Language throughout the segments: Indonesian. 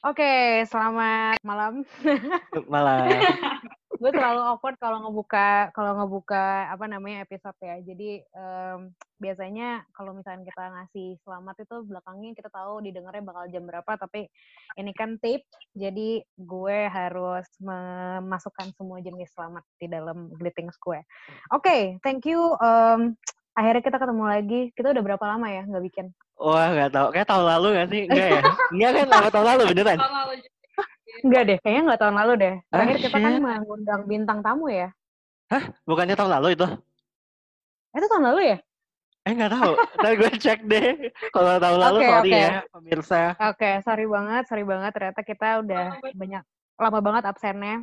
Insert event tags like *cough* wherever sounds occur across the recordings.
Oke, selamat malam. Malam. *laughs* Gue selalu awkward kalau ngebuka kalau ngebuka apa namanya episode ya. Jadi um, biasanya kalau misalnya kita ngasih selamat itu belakangnya kita tahu didengarnya bakal jam berapa, tapi ini kan tape, jadi gue harus memasukkan semua jenis selamat di dalam greetings gue. Oke, okay, thank you. Um, akhirnya kita ketemu lagi. Kita udah berapa lama ya nggak bikin? Wah, nggak tahu. Kayak tahun lalu nggak sih? Enggak ya? Enggak kan? Lama tahun lalu beneran? Enggak deh, kayaknya nggak tahun lalu deh. Terakhir ah, kita kan mengundang bintang tamu ya. Hah? Bukannya tahun lalu itu? Itu tahun lalu ya? Eh nggak tahu. Ntar gue cek deh. Kalau tahun lalu okay, sorry okay. ya pemirsa. Oke, okay, sorry banget, sorry banget. Ternyata kita udah banyak lama banget absennya.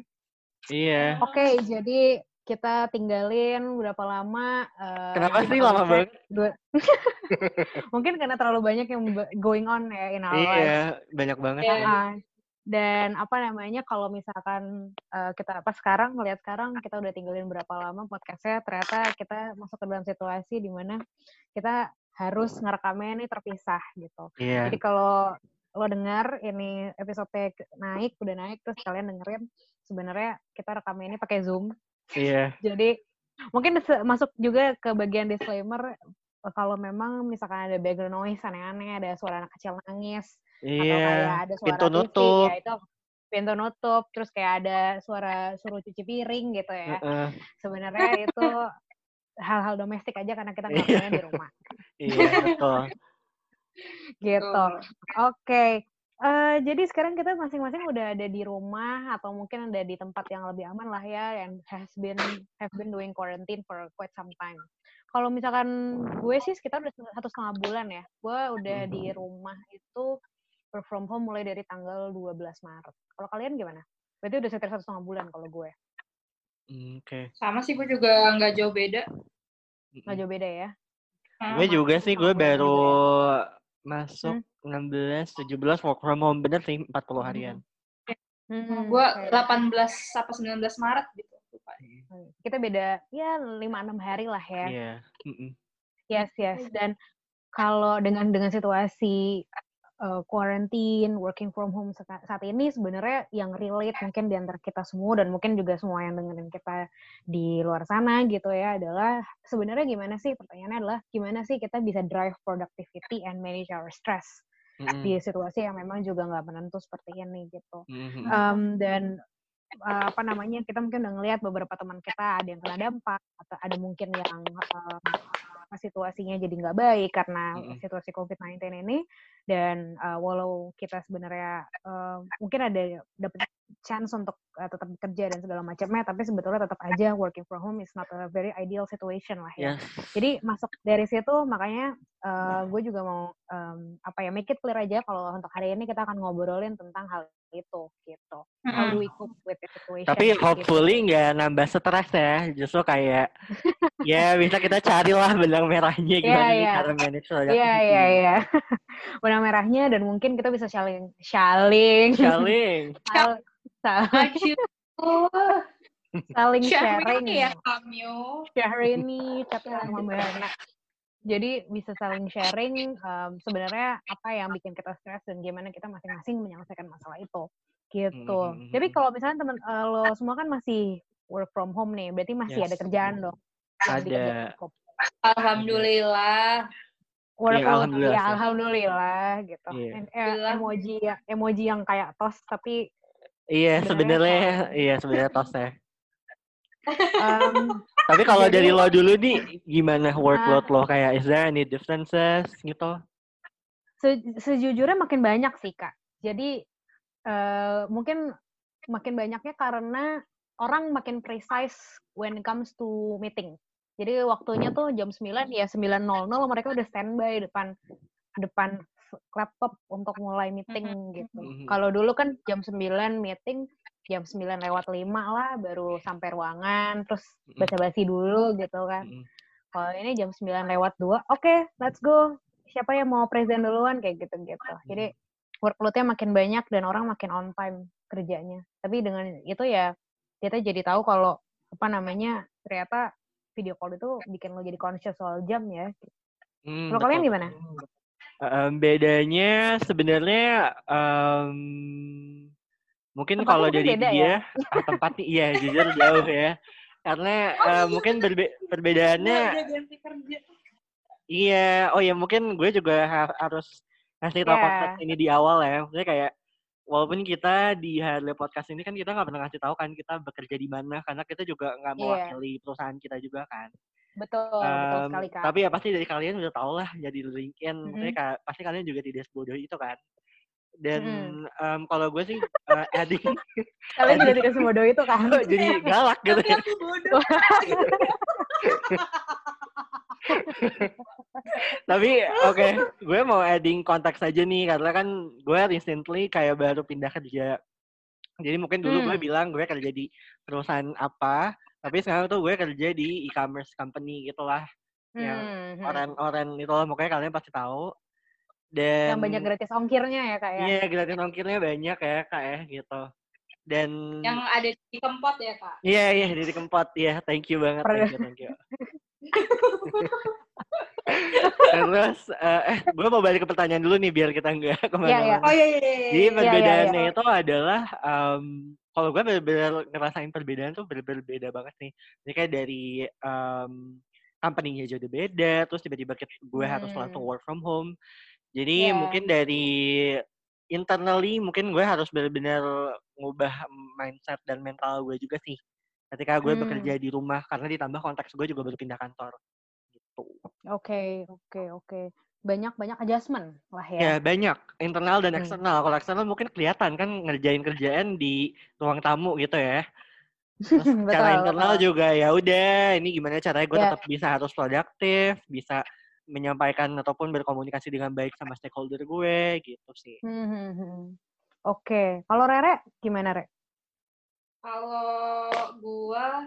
Iya. Oke, okay, jadi kita tinggalin berapa lama. Uh, Kenapa sih lama banget? Dua... *laughs* Mungkin karena terlalu banyak yang going on ya in our iya, lives. Iya, banyak banget. Uh, dan apa namanya kalau misalkan uh, kita apa sekarang melihat sekarang kita udah tinggalin berapa lama podcastnya ternyata kita masuk ke dalam situasi di mana kita harus ngerekamnya ini terpisah gitu. Yeah. Jadi kalau lo dengar ini episode naik udah naik terus kalian dengerin sebenarnya kita rekamnya ini pakai zoom Iya. Jadi mungkin masuk juga ke bagian disclaimer kalau memang misalkan ada background noise aneh-aneh, ada suara anak kecil nangis iya. atau kayak ada suara pintu nutup. ya itu pintu nutup, terus kayak ada suara suruh cuci piring gitu ya. Uh -uh. Sebenarnya itu hal-hal domestik aja karena kita nggak iya. di rumah. iya, betul. *laughs* gitu. Oke. Okay. Uh, jadi sekarang kita masing-masing udah ada di rumah atau mungkin ada di tempat yang lebih aman lah ya, yang has been have been doing quarantine for quite some time. Kalau misalkan gue sih sekitar udah satu setengah bulan ya, gue udah di rumah itu work from home mulai dari tanggal 12 Maret. Kalau kalian gimana? Berarti udah sekitar satu setengah bulan kalau gue. Hmm, oke. Okay. Sama sih gue juga nggak jauh beda. Nggak jauh beda ya? Gue juga sih, gue baru masuk hmm? 16, 17 work from home bener sih 40 hmm. harian. Hmm, gue 18 apa 19 Maret gitu. Hmm, kita beda ya 5 6 hari lah ya. Iya. Yeah. Mm -mm. Yes, yes. Dan kalau dengan dengan situasi uh, quarantine, working from home saat ini sebenarnya yang relate mungkin di antara kita semua dan mungkin juga semua yang dengerin kita di luar sana gitu ya adalah sebenarnya gimana sih pertanyaannya adalah gimana sih kita bisa drive productivity and manage our stress mm-hmm. di situasi yang memang juga nggak menentu seperti ini gitu mm-hmm. um, dan uh, apa namanya kita mungkin udah ngelihat beberapa teman kita ada yang kena dampak atau ada mungkin yang uh, situasinya jadi nggak baik karena mm-hmm. situasi COVID-19 ini dan uh, walau kita sebenarnya uh, mungkin ada dapat chance untuk uh, tetap bekerja dan segala macamnya tapi sebetulnya tetap aja working from home is not a very ideal situation lah ya. Yeah. Jadi masuk dari situ makanya uh, gue juga mau um, apa ya make it clear aja kalau untuk hari ini kita akan ngobrolin tentang hal itu gitu. Mm-hmm. How do we cope with the situation? Tapi gitu. hopefully nggak gitu. nambah stres ya, justru kayak ya bisa kita carilah benang merahnya *laughs* gimana yeah, yeah. cara manage Iya iya iya. *laughs* Benang merahnya dan mungkin kita bisa sharing. Sharing. saling *laughs* saling sharing. ya kamu. Sharing nih tapi banget. Jadi bisa saling sharing um, sebenarnya apa yang bikin kita stres dan gimana kita masing-masing menyelesaikan masalah itu. Gitu. Hmm. Jadi kalau misalnya teman uh, lo semua kan masih work from home nih, berarti masih yes. ada kerjaan dong. Ada. Alhamdulillah. Work ya, alhamdulillah, ya, alhamdulillah gitu. Yeah. Eh, emoji ya, emoji yang kayak tos tapi Iya, sebenarnya iya sebenarnya tos ya. Um, Tapi kalau dari lo dulu nih, gimana workload uh, lo? Kayak is there any differences gitu? Se sejujurnya makin banyak sih, Kak. Jadi, uh, mungkin makin banyaknya karena orang makin precise when it comes to meeting. Jadi waktunya tuh jam 9, ya 9.00 mereka udah standby depan depan laptop untuk mulai meeting mm -hmm. gitu. Mm -hmm. Kalau dulu kan jam 9 meeting, jam 9 lewat 5 lah baru sampai ruangan terus basa-basi dulu gitu kan. Mm -hmm. Kalau ini jam 9 lewat 2, oke, okay, let's go. Siapa yang mau present duluan kayak gitu-gitu. Jadi workload-nya makin banyak dan orang makin on time kerjanya. Tapi dengan itu ya kita jadi tahu kalau apa namanya ternyata video call itu bikin lo jadi conscious soal jam ya. Hmm, kalau kalian gimana? Um, bedanya sebenarnya um, mungkin kalau dari beda dia ya? tempatnya iya jujur jauh ya. Karena uh, mungkin berbe perbedaannya kerja. iya, oh ya mungkin gue juga ha- harus ngasih Ya. konteks ini di awal ya. Maksudnya kayak walaupun kita di Harley Podcast ini kan kita nggak pernah ngasih tahu kan kita bekerja di mana karena kita juga nggak Iya. mewakili perusahaan kita juga kan. Betul, betul Em, sekali Kak. tapi ya pasti dari kalian udah tau lah jadi LinkedIn, maksudnya Mhm. ka- pasti kalian juga tidak sebodoh itu kan. Dan Mhm. em, kalau gue sih eh, *laughs* adding Kalian juga tidak sebodoh itu kan? *laughs* jadi galak gitu Tapi ya. bodoh. *laughs* Tapi oke, gue mau adding konteks aja nih karena kan gue recently kayak baru pindah kerja. Jadi mungkin dulu gue Hmm. bilang gue kerja di perusahaan apa, tapi sekarang tuh gue kerja di e-commerce company gitulah. Yang Hmm, hmm. Oren-oren itu lah, makanya kalian pasti tahu. Dan Yang banyak gratis ongkirnya ya Kak ya? Iya, gratis ongkirnya banyak ya, Kak ya, gitu. Dan Yang ada di kempot ya, Kak. iya, iya, di Kempot. Iya, thank you banget, thank you, thank you. *laughs* Terus, eh, eh gue mau balik ke pertanyaan dulu nih, biar kita nggak *laughs* Iya, iya. ke mana-mana. Oh iya iya iya. Jadi iya. perbedaannya itu adalah, em, kalau gue bener-bener ngerasain perbedaan tuh bener-bener beda banget nih. Jadi kayak dari em, company-nya udah beda, terus tiba-tiba gue harus langsung Hmm. work from home. Jadi Iya. mungkin dari internally mungkin gue harus benar-benar ngubah mindset dan mental gue juga sih. Ketika gue Hmm. bekerja di rumah karena ditambah konteks gue juga baru pindah kantor. Gitu. Oke, oke, oke. Banyak-banyak adjustment lah Ya, ya. banyak internal dan Hmm. eksternal. Kalau eksternal mungkin kelihatan kan ngerjain kerjaan di ruang tamu gitu ya. Terus *laughs* Betul, internal betul. juga ya udah ini gimana caranya gue Ya. tetap bisa harus produktif, bisa menyampaikan ataupun berkomunikasi dengan baik sama stakeholder gue gitu sih. Hmm, hmm, hmm. Oke, kalau Rere gimana Re? Kalau gua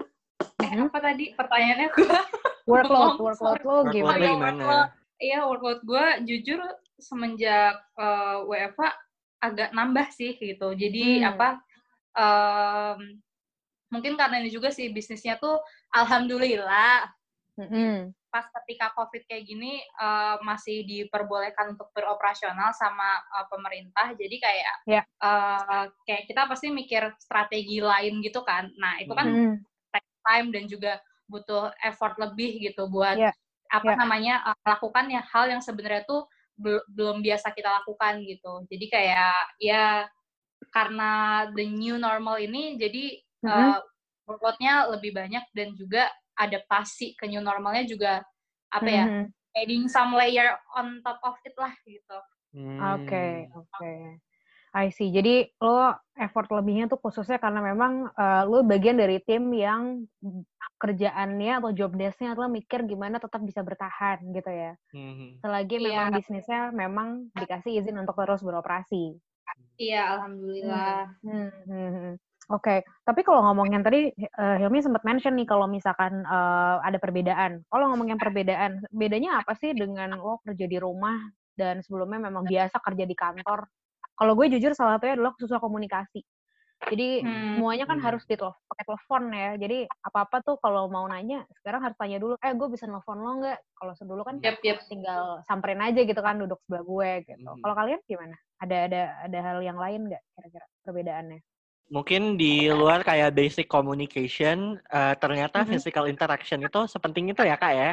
eh Mhm. apa tadi pertanyaannya *laughs* gua? Workload, workload lo Workload gimana? lo Iya, gimana? workload. Iya, workload gua jujur semenjak eh, WFA agak nambah sih gitu. Jadi Hmm. apa em, mungkin karena ini juga sih bisnisnya tuh alhamdulillah Mm-mm. Pas ketika COVID kayak gini eh, masih diperbolehkan untuk beroperasional sama eh, pemerintah. Jadi kayak Ya. eh, kayak kita pasti mikir strategi lain gitu kan. Nah, itu kan Mm-mm. take time dan juga butuh effort lebih gitu buat Ya. apa Ya. namanya eh, melakukan ya hal yang sebenarnya tuh bel- belum biasa kita lakukan gitu. Jadi kayak ya karena the new normal ini jadi Mhm. eh, workload-nya lebih banyak dan juga adaptasi ke new normalnya juga apa ya Mhm. adding some layer on top of it lah gitu. Oke, Hmm. oke. I see. Jadi lo effort lebihnya tuh khususnya karena memang eh, lo bagian dari tim yang kerjaannya atau job desk-nya adalah mikir gimana tetap bisa bertahan gitu ya. Mhm. Selagi Iya. memang bisnisnya memang dikasih izin untuk terus beroperasi. Iya, alhamdulillah. Hmm, hmm, hmm. Oke, tapi kalau ngomongin tadi eh, Hilmi sempat mention nih kalau misalkan eh, ada perbedaan. Kalau ngomongin perbedaan, bedanya apa sih dengan lo kerja di rumah dan sebelumnya memang biasa kerja di kantor? Kalau gue jujur salah satunya adalah khususnya komunikasi. Jadi Hmm. semuanya kan Hmm. harus di pakai telepon ya. Jadi apa-apa tuh kalau mau nanya sekarang harus tanya dulu, eh gue bisa nelfon lo nggak? Kalau dulu kan Yep, yep. tinggal samperin aja gitu kan duduk sebelah gue gitu. Mhm. Kalau kalian gimana? Ada ada ada hal yang lain nggak kira-kira perbedaannya? Mungkin di luar kayak basic communication, eh, ternyata Mhm. physical interaction itu sepenting itu ya kak ya.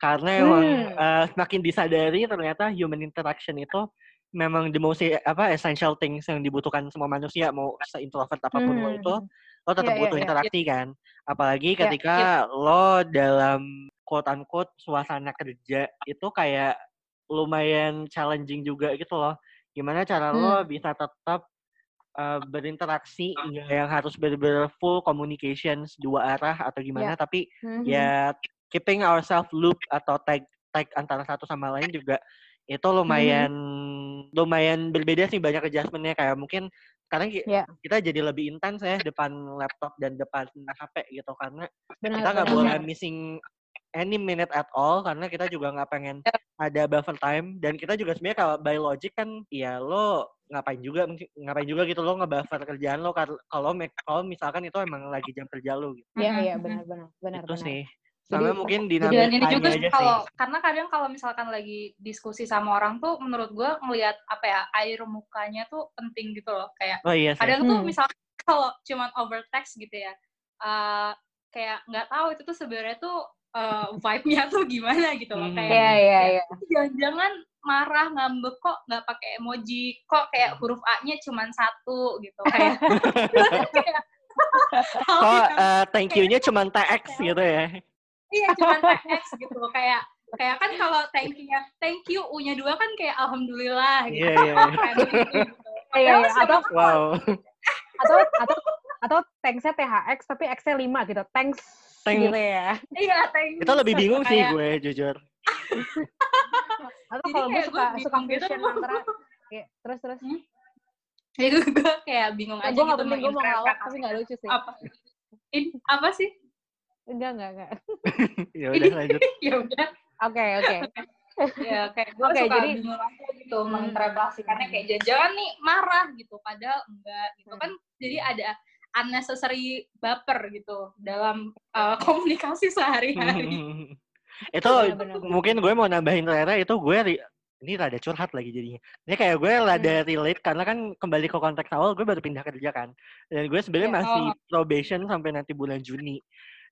Karena emang Hmm. eh, semakin disadari ternyata human interaction itu memang the most apa essential things yang dibutuhkan semua manusia mau se-introvert apa pun lo Hmm. itu lo tetap Iya, iya, butuh iya. interaksi kan. Apalagi Iya, ketika lo dalam quote unquote suasana kerja itu kayak lumayan challenging juga gitu loh. Gimana cara lo Hmm. bisa tetap uh, berinteraksi nggak yang harus bener-bener full communications dua arah atau gimana Iya. tapi Mhm. ya keeping ourselves loop atau tag tag antara satu sama lain juga itu lumayan lumayan berbeda sih banyak adjustmentnya kayak mungkin sekarang ki- Iya. kita jadi lebih intens ya depan laptop dan depan HP gitu karena Benar, kita nggak boleh missing any minute at all karena kita juga nggak pengen ada buffer time dan kita juga sebenarnya kalau by logic kan ya lo ngapain juga ngapain juga gitu lo ngebuffer kerjaan lo kalau kalau misalkan itu emang lagi jam kerja lo gitu Iya, iya, mhm. benar, benar, benar, itu benar. sih Sama Jadi, mungkin Dan ini juga aja sih sih. kalau karena kadang kalau misalkan lagi diskusi sama orang tuh menurut gue ngelihat apa ya air mukanya tuh penting gitu loh kayak Oh iya sih. kadang tuh Hmm. misalkan kalau cuman over text gitu ya eh, kayak nggak tahu itu tuh sebenarnya tuh eh, vibe-nya tuh gimana gitu loh Hmm. kayak Iya, iya, iya. jangan-jangan marah ngambek kok nggak pakai emoji kok kayak huruf A-nya cuman satu gitu *laughs* kayak *laughs* yang- eh, thank you-nya cuma TX gitu ya. iya cuman *laughs* TX gitu kayak kayak kan kalau thank you-nya thank you U-nya dua kan kayak alhamdulillah gitu Iya, iya. iya. Kayak gitu, gitu. Iya, Atau Wow. atau atau atau thanks-nya THX tapi X-nya 5 gitu. Thanks Thank- gitu ya. iya thank Itu lebih bingung sih Kayak- gue jujur. *laughs* Atau kalau gue suka gue suka bingung gitu. fusion antara kayak terus terus. Jadi gue kayak bingung Ya, aja gue gitu penting gue mau ngelawak tapi gak lucu sih. apa In- apa sih Enggak enggak enggak. *laughs* ya udah lanjut. *laughs* ya udah Oke oke. ya kayak gue Oke, suka jadi- bingung aja gitu Hmm. menginterpretasikannya kayak jangan nih marah gitu padahal enggak gitu Hmm. kan jadi ada unnecessary baper gitu dalam uh, *laughs* komunikasi sehari-hari itu Bener, bener, bener. mungkin gue mau nambahin Rera itu gue ri- ini rada curhat lagi jadinya. Ini kayak gue rada Hmm. relate karena kan kembali ke konteks awal gue baru pindah kerja kan. Dan gue sebenarnya Iya. masih Oh. probation sampai nanti bulan Juni.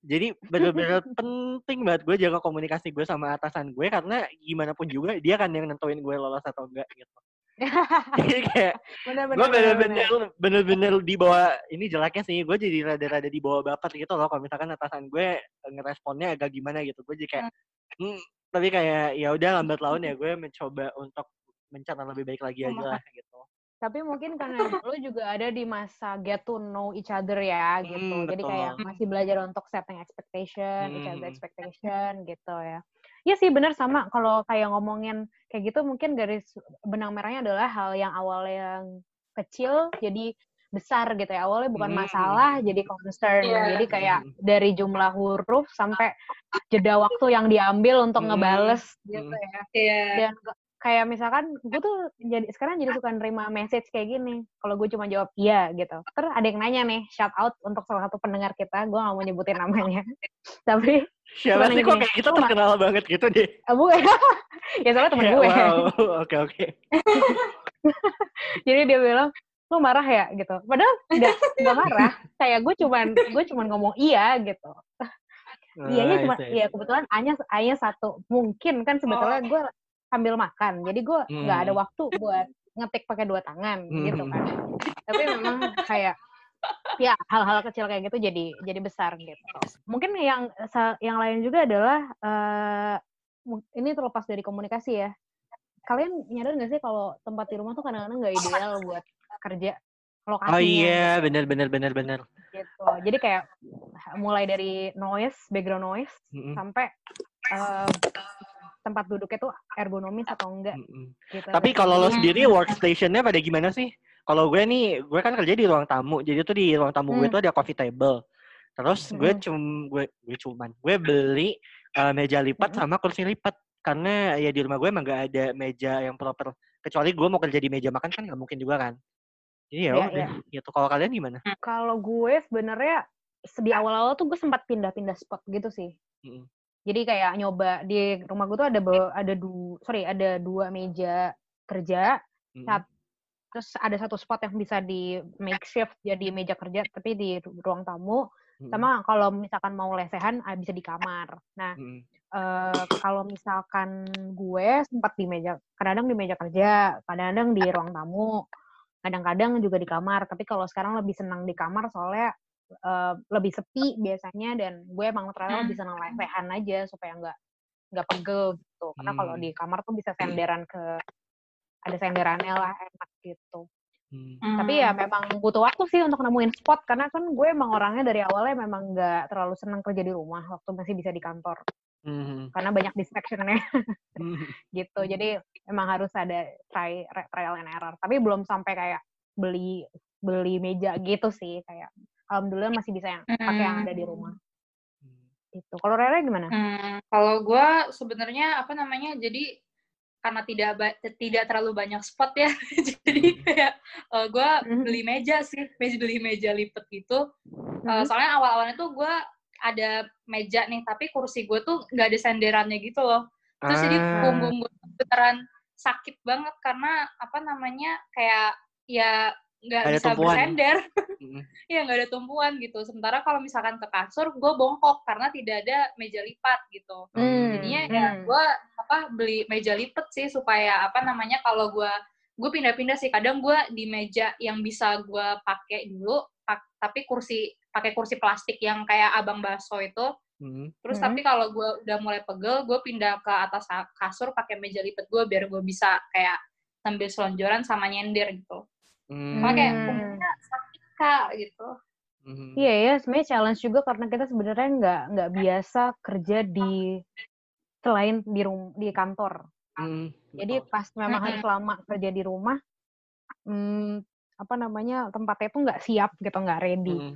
Jadi bener-bener *laughs* penting banget gue jaga komunikasi gue sama atasan gue karena gimana pun juga dia kan yang nentuin gue lolos atau enggak gitu. *laughs* Jadi kayak gue bener, bener-bener bener-bener di bawah ini jeleknya sih gue jadi rada-rada di bawah baper gitu loh kalau misalkan atasan gue ngeresponnya agak gimana gitu gue jadi kayak hmm, tapi kayak ya udah lambat laun ya gue mencoba untuk mencari lebih baik lagi aja lah gitu Tapi mungkin karena *laughs* lo juga ada di masa get to know each other ya gitu. Hmm, Jadi betul. kayak masih belajar untuk setting expectation, each other Hmm. expectation gitu ya. Iya sih bener sama kalau kayak ngomongin kayak gitu mungkin garis benang merahnya adalah hal yang awalnya yang kecil jadi besar gitu ya. Awalnya bukan Hmm. masalah jadi concern. Iya. Jadi kayak Hmm. dari jumlah huruf sampai jeda waktu yang diambil untuk Hmm. ngebales gitu Hmm. ya. Iya. dan kayak misalkan gue tuh jadi sekarang jadi suka nerima message kayak gini kalau gue cuma jawab iya gitu terus ada yang nanya nih shout out untuk salah satu pendengar kita gue gak mau nyebutin namanya *laughs* tapi siapa sih kok kayak gitu Lu terkenal banget gitu deh. Eh, bu *laughs* ya soalnya temen Ya, gue. wow *laughs* oke oke. Jadi dia bilang lu marah ya? Gitu. Padahal nggak nggak marah. Kayak gue cuman gue cuman ngomong iya gitu. Iyanya cuma Nice, nice. ya kebetulan hanya hanya satu. Mungkin kan sebetulnya gue sambil makan. Jadi gue nggak ada Hmm. waktu buat ngetik pakai dua tangan gitu Hmm. kan. Tapi memang kayak ya hal-hal kecil kayak gitu jadi jadi besar gitu. Mungkin yang yang lain juga adalah mu- ini terlepas dari komunikasi ya. Kalian nyadar nggak sih kalau tempat di rumah tuh kadang-kadang nggak ideal buat kerja lokasinya? oh iya benar benar benar benar gitu. Jadi kayak mulai dari noise background noise Mm-mm, sampai eh, tempat duduknya tuh ergonomis atau enggak mm-mm. gitu. Tapi kalau lo sendiri workstation-nya pada gimana sih? Kalau gue nih, gue kan kerja di ruang tamu. Jadi tuh di ruang tamu gue Hmm. tuh ada coffee table. Terus gue Mm-mm. cum gue gue cuman gue beli uh, meja lipat Mm-mm. sama kursi lipat karena ya di rumah gue emang gak ada meja yang proper. Kecuali gue mau kerja di meja makan kan nggak mungkin juga kan. Jadi ya Iya, udah gitu. Kalau kalian gimana? Kalau gue sebenarnya di awal-awal tuh gue sempat pindah-pindah spot gitu sih. Mm-mm. Jadi kayak nyoba di rumah gue tuh ada ada dua sorry ada dua meja kerja, Mm-mm. Sat- terus ada satu spot yang bisa di makeshift jadi meja kerja tapi di ru- ruang tamu. Mm-mm. Sama kalau misalkan mau lesehan ah, bisa di kamar. Nah Mm-mm. eh, kalau misalkan gue sempat di meja, kadang-kadang di meja kerja, kadang-kadang di ruang tamu, kadang-kadang juga di kamar. Tapi kalau sekarang lebih senang di kamar soalnya eh, lebih sepi biasanya dan gue emang ternyata lebih senang lesehan aja supaya nggak nggak pegel gitu. Karena kalau Hmm. di kamar tuh bisa senderan ke ada senderannya lah enak gitu. Mm. Tapi ya memang butuh waktu sih untuk nemuin spot karena kan gue emang orangnya dari awalnya memang nggak terlalu senang kerja di rumah waktu masih bisa di kantor Mhm. karena banyak distractionnya Mhm. *laughs* gitu jadi emang harus ada try trial and error tapi belum sampai kayak beli beli meja gitu sih kayak alhamdulillah masih bisa yang pakai yang ada di rumah gitu kalau Rere gimana Hmm, kalau gue sebenarnya apa namanya jadi karena tidak tidak terlalu banyak spot ya *laughs* jadi kayak gue Mhm. beli meja sih meja beli meja lipat gitu Eh, Mhm. soalnya awal-awalnya tuh gue ada meja nih, tapi kursi gue tuh nggak ada senderannya gitu loh. Terus jadi Ah. punggung gue beneran sakit banget karena apa namanya kayak ya nggak Ada bisa tumpuan. bersender. *laughs* Mm. Iya nggak ada tumpuan gitu. Sementara kalau misalkan ke kasur, gue bongkok karena tidak ada meja lipat gitu. Hmm, Jadinya ya hmm. gue apa beli meja lipat sih supaya apa namanya kalau gue gue pindah-pindah sih. Kadang gue di meja yang bisa gue pakai dulu, pak- tapi kursi pakai kursi plastik yang kayak abang baso itu. Mm. Terus Hmm. tapi kalau gue udah mulai pegel, gue pindah ke atas ka- kasur pakai meja lipat gue biar gue bisa kayak sambil selonjoran sama nyender gitu. Mm. Soalnya kayak Hmm. punggungnya sakit kak gitu. Mm. Iya ya, sebenarnya challenge juga karena kita sebenarnya nggak nggak biasa kerja di selain di rum di kantor. Mm. Jadi Betul. pas memang harus lama kerja di rumah, hmm, apa namanya tempatnya tuh nggak siap gitu, nggak ready Mm.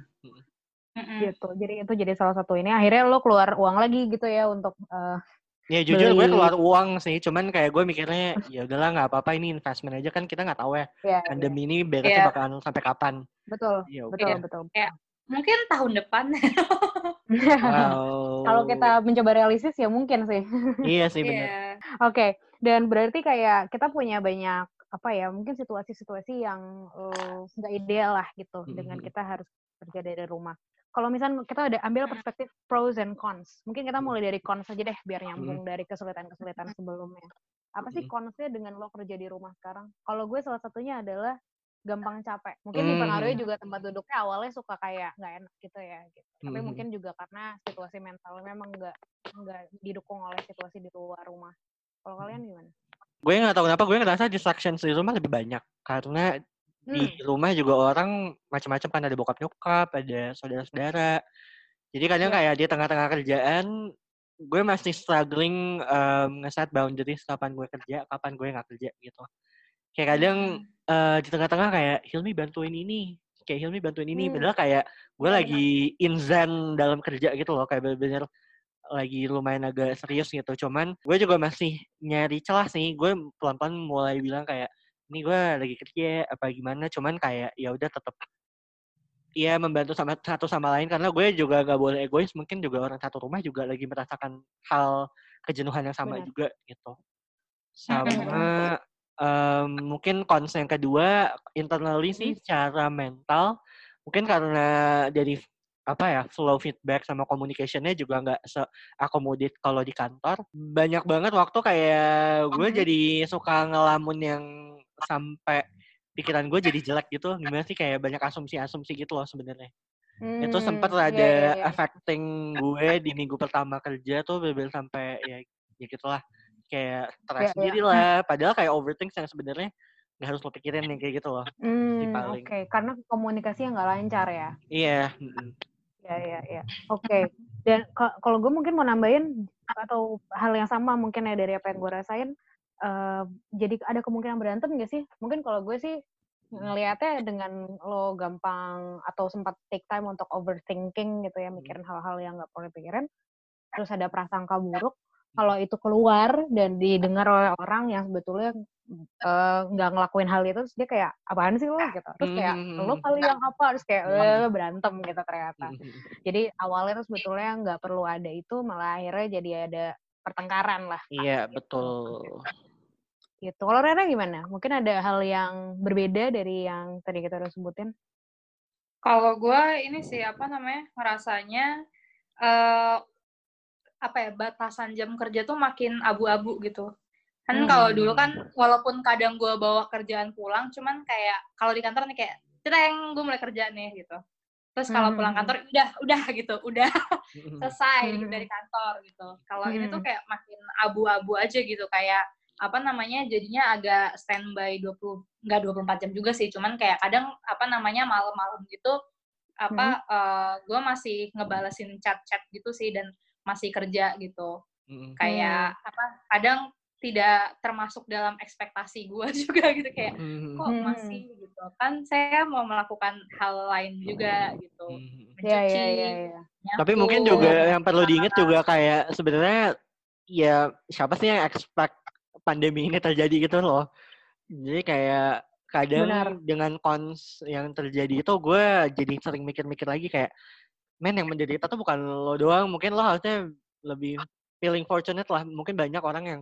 Mm-mm. gitu. Jadi itu jadi salah satu ini. Akhirnya lo keluar uang lagi gitu ya untuk eh, Ya jujur gue keluar uang sih, cuman kayak gue mikirnya ya udahlah nggak apa-apa ini investment aja kan kita nggak tahu ya ya, ya. pandemi ini beresnya Iya. bakalan sampai kapan. betul, Ya betul, Iya. betul. Mungkin tahun depan. Wow. Kalau kita mencoba realistis ya mungkin sih. Iya sih benar. Iya. Oke, dan berarti kayak kita punya banyak apa ya, mungkin situasi-situasi yang nggak ideal lah gitu dengan Mhm. kita harus kerja dari rumah. Kalau misalnya kita ada ambil perspektif pros and cons, mungkin kita mulai dari cons aja deh biar nyambung dari kesulitan-kesulitan sebelumnya. Apa sih consnya dengan lo kerja di rumah sekarang? Kalau gue salah satunya adalah gampang capek. Mungkin Hmm. dipengaruhi juga tempat duduknya awalnya suka kayak nggak enak gitu ya. Gitu. Tapi Mhm. mungkin juga karena situasi mentalnya memang nggak nggak didukung oleh situasi di luar rumah. Kalau kalian gimana? Gue nggak tahu kenapa gue ngerasa distractions di rumah lebih banyak karena di Hmm. rumah juga orang macam-macam kan ada bokap nyokap, ada saudara-saudara. Jadi kadang Iya. kayak di tengah-tengah kerjaan gue masih struggling um, nge-set boundaries kapan gue kerja, kapan gue nggak kerja gitu. Kayak kadang eh, di tengah-tengah kayak Hilmi bantuin ini, kayak Hilmi bantuin ini, Hmm. padahal kayak gue Iya, lagi in zen dalam kerja gitu loh, kayak bener-bener lagi lumayan agak serius gitu. Cuman gue juga masih nyari celah sih. Gue pelan-pelan mulai bilang kayak ini gue lagi kerja apa gimana. Cuman kayak ya udah tetap Iya membantu sama satu sama lain karena gue juga gak boleh egois mungkin juga orang satu rumah juga lagi merasakan hal kejenuhan yang sama Benar. juga gitu sama em, mungkin cons yang kedua internally sih secara mental mungkin karena dari apa ya flow feedback sama communicationnya juga nggak seakomodir kalau di kantor banyak banget waktu kayak gue Mhm. jadi suka ngelamun yang sampai pikiran gue jadi jelek gitu gimana sih kayak banyak asumsi-asumsi gitu loh sebenarnya itu sempat Hmm, iya, ada iya, iya. affecting gue di minggu pertama kerja tuh bener sampai ya ya gitulah kayak stres Iya, iya. sendiri lah padahal kayak overthink yang sebenarnya nggak harus lo pikirin yang kayak gitu loh Hmm. Oke, karena komunikasinya nggak lancar ya. iya mm-mm. Iya, iya, iya. Oke. Dan ka- kalau gue mungkin mau nambahin atau hal yang sama mungkin ya dari apa yang gue rasain, eh, jadi ada kemungkinan berantem gak sih? Mungkin kalau gue sih ngelihatnya dengan lo gampang atau sempat take time untuk overthinking gitu ya, mikirin hal-hal yang nggak perlu pikirin, terus ada prasangka buruk, kalau itu keluar dan didengar oleh orang yang sebetulnya eh, nggak ngelakuin hal itu, terus dia kayak apaan sih lo gitu, terus kayak lo Hmm. kali yang apa, terus kayak Hmm. "Eh, berantem gitu ternyata. Mm-mm. Jadi awalnya tuh sebetulnya nggak perlu ada itu, malah akhirnya jadi ada pertengkaran lah. iya gitu. betul Gitu. Kalau Rena gimana? Mungkin ada hal yang berbeda dari yang tadi kita udah sebutin? Kalau gue ini sih apa namanya ngerasanya eh apa ya batasan jam kerja tuh makin abu-abu gitu. Kan kalau dulu kan walaupun kadang gue bawa kerjaan pulang, cuman kayak kalau di kantor nih kayak cereng gue mulai kerja nih gitu. Terus kalau pulang Hmm. kantor udah udah gitu, udah Mm-mm. selesai Hmm. dari kantor gitu. Kalau ini tuh Hmm. kayak makin abu-abu aja gitu kayak apa namanya jadinya agak standby 20 enggak 24 jam juga sih, cuman kayak kadang apa namanya malam-malam gitu apa gue masih ngebalesin chat-chat gitu sih dan masih kerja gitu. Mm-mm. Kayak apa kadang tidak termasuk dalam ekspektasi gue *laughs* juga gitu kayak Mm-mm. kok Hmm. masih gitu kan saya mau melakukan hal lain juga gitu Mm-mm. Iya, mencuci iya, iya. iya. Tapi nyapu, mungkin juga yang perlu diingat juga kayak sebenarnya ya siapa sih yang expect pandemi ini terjadi gitu loh. Jadi kayak kadang Benar. dengan cons yang terjadi itu gue jadi sering mikir-mikir lagi kayak men yang menderita tuh bukan lo doang mungkin lo harusnya lebih feeling fortunate lah mungkin banyak orang yang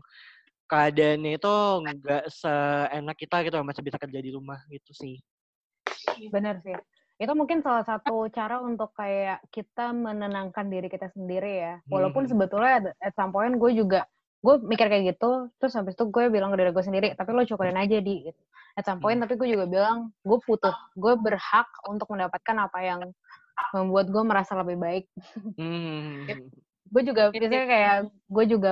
keadaannya itu nggak seenak kita gitu masih bisa kerja di rumah gitu sih bener sih itu mungkin salah satu cara untuk kayak kita menenangkan diri kita sendiri ya walaupun hmm. sebetulnya at some point gue juga gue mikir kayak gitu terus habis itu gue bilang ke diri gue sendiri tapi lo cukurin aja di gitu. at some point hmm. tapi gue juga bilang gue putus gue berhak untuk mendapatkan apa yang membuat gue merasa lebih baik hmm gue juga biasanya kayak gue juga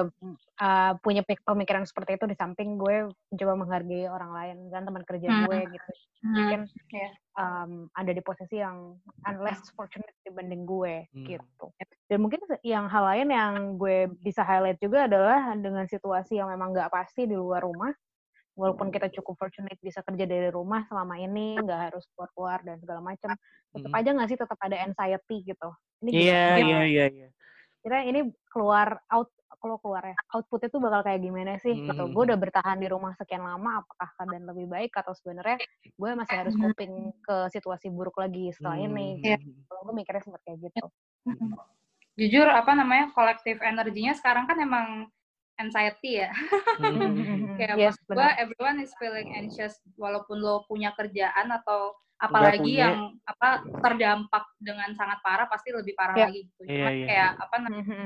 uh, punya pemikiran seperti itu di samping gue mencoba menghargai orang lain dan teman kerja hmm. gue gitu hmm. mungkin yeah. um, ada di posisi yang unless fortunate dibanding gue hmm. gitu dan mungkin yang hal lain yang gue bisa highlight juga adalah dengan situasi yang memang nggak pasti di luar rumah walaupun kita cukup fortunate bisa kerja dari rumah selama ini nggak harus keluar-keluar dan segala macam tetap hmm. aja nggak sih tetap ada anxiety gitu iya iya iya kira ini keluar out kalau keluar ya output itu bakal kayak gimana sih gitu. hmm. gitu gue udah bertahan di rumah sekian lama apakah keadaan lebih baik atau sebenarnya gue masih harus hmm. coping ke situasi buruk lagi setelah hmm. ini yeah. kalau gue mikirnya seperti kayak gitu hmm. jujur apa namanya kolektif energinya sekarang kan emang anxiety ya hmm. *laughs* kayak yes, gue everyone is feeling anxious walaupun lo punya kerjaan atau apalagi yang apa terdampak dengan sangat parah pasti lebih parah yeah. lagi gitu. Cuma yeah, yeah. kayak apa namanya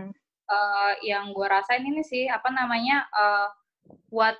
uh, yang gue rasain ini sih apa namanya uh, what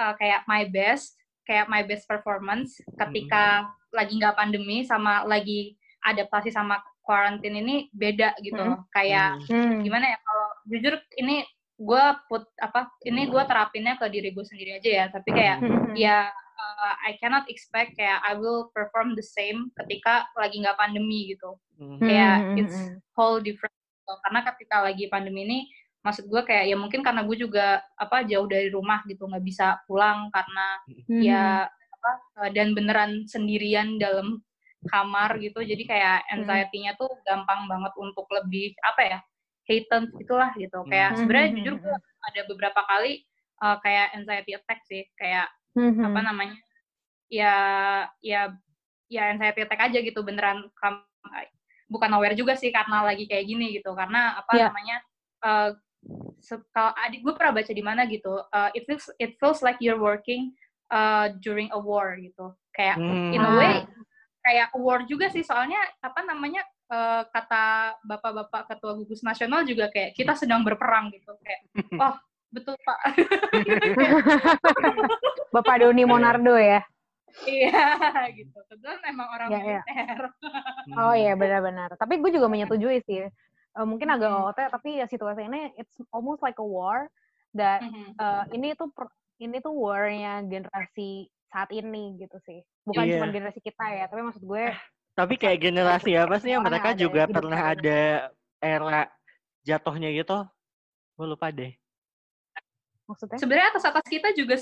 uh, kayak my best kayak my best performance ketika mm. lagi nggak pandemi sama lagi adaptasi sama quarantine ini beda gitu mm. kayak mm. gimana ya kalau jujur ini gue put apa ini gue terapinnya ke diri gue sendiri aja ya tapi kayak ya uh, I cannot expect kayak I will perform the same ketika lagi nggak pandemi gitu. Mm. Kayak mm-hmm. it's whole different. Gitu. Karena ketika lagi pandemi ini, maksud gue kayak ya mungkin karena gue juga apa jauh dari rumah gitu nggak bisa pulang karena mm. ya apa uh, dan beneran sendirian dalam kamar gitu. Jadi kayak anxiety-nya tuh gampang banget untuk lebih apa ya heightened gitulah gitu. Kayak sebenarnya jujur gue ada beberapa kali uh, kayak anxiety attack sih kayak hmm. apa namanya? Ya ya ya anxiety attack aja gitu beneran bukan aware juga sih karena lagi kayak gini gitu. Karena apa yeah. namanya uh, kalau adik gue pernah baca di mana gitu uh, it feels it feels like you're working uh, during a war gitu. Kayak hmm. in a way kayak war juga sih. Soalnya apa namanya uh, kata bapak-bapak ketua gugus nasional juga kayak kita sedang berperang gitu. Kayak *laughs* oh betul pak. *laughs* Bapak Doni iya. Monardo ya? Iya gitu. Kebetulan emang orang ya, militer. Ya. oh iya benar-benar. Tapi gue juga menyetujui sih. Uh, mungkin agak hmm. OT tapi ya situasi ini it's almost like a war that uh, ini tuh per, ini tuh warnya generasi saat ini gitu sih. Bukan yeah. cuma generasi kita ya tapi maksud gue tapi kayak generasi apa sih yang mereka juga pernah ada era jatuhnya gitu? Gue lupa deh maksudnya? Sebenarnya atas atas kita juga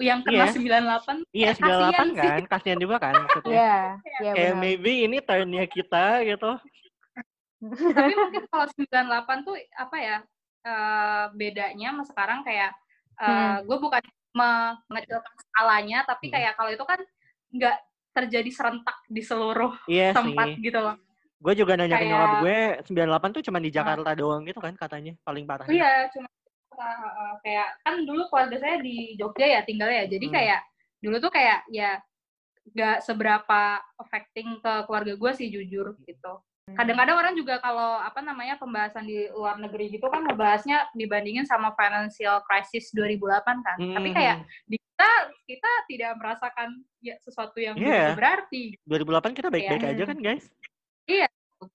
yang kena yeah. 98. Iya, 98 kasian kan, kasihan juga kan maksudnya. Iya, yeah, yeah, Kayak benar. maybe ini turnnya kita gitu. Tapi mungkin kalau 98 tuh apa ya? Uh, bedanya sama sekarang kayak uh, hmm. gue bukan mengecilkan skalanya, tapi hmm. kayak kalau itu kan nggak terjadi serentak di seluruh iya tempat sih. gitu loh. Gue juga nanya kayak, ke nyokap gue, 98 tuh cuma di Jakarta uh, doang gitu kan katanya, paling parah. Iya, cuma uh, kayak kan dulu keluarga saya di Jogja ya tinggal ya jadi hmm. kayak dulu tuh kayak ya gak seberapa affecting ke keluarga gue sih jujur gitu hmm. kadang-kadang orang juga kalau apa namanya pembahasan di luar negeri gitu kan ngebahasnya dibandingin sama financial crisis 2008 kan hmm. tapi kayak di kita kita tidak merasakan ya sesuatu yang yeah. berarti 2008 kita baik-baik ya. aja kan guys iya